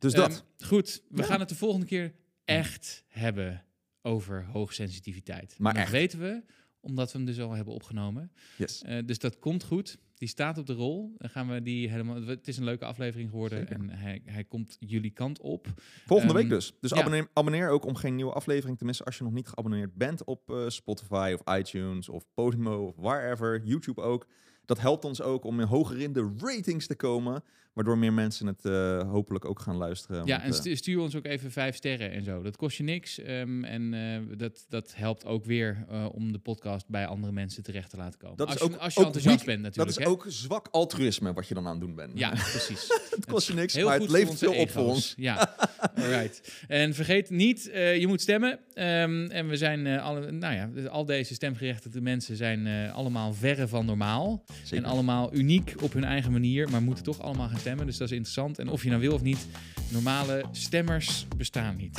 Dus Ehm, dat. goed, we Ja. gaan het de volgende keer echt hebben over hoogsensitiviteit. Maar dat echt. weten we, omdat we hem dus al hebben opgenomen. Yes. Eh, dus dat komt goed. Die staat op de rol. Dan gaan we die helemaal. Het is een leuke aflevering geworden Zeker. en hij, hij komt jullie kant op. Volgende Ehm, week dus. Dus ja. abonneer, abonneer ook om geen nieuwe aflevering te missen als je nog niet geabonneerd bent op eh, Spotify of iTunes of Podimo of wherever, YouTube ook. Dat helpt ons ook om hoger in de ratings te komen, waardoor meer mensen het eh, hopelijk ook gaan luisteren. Ja, Want, en eh, stu- stuur ons ook even vijf sterren en zo. Dat kost je niks. ehm, en eh, dat, dat helpt ook weer om de podcast bij andere mensen terecht te laten komen. Dat is als je, ook- als je ook enthousiast bent dat natuurlijk. is hè? ook zwak altruïsme wat je dan aan het doen bent. Ja, [LAUGHS] precies. het kost je niks, Heel maar het levert veel op voor ons. Ja, alright. En vergeet niet, je moet stemmen. Ehm, en we zijn, alle, nou ja, al deze stemgerechtigde mensen zijn allemaal verre van normaal. Zeker. En allemaal uniek op hun eigen manier, maar moeten toch allemaal gaan stemmen. Dus dat is interessant. En of je nou wil of niet, normale stemmers bestaan niet.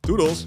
Doedels!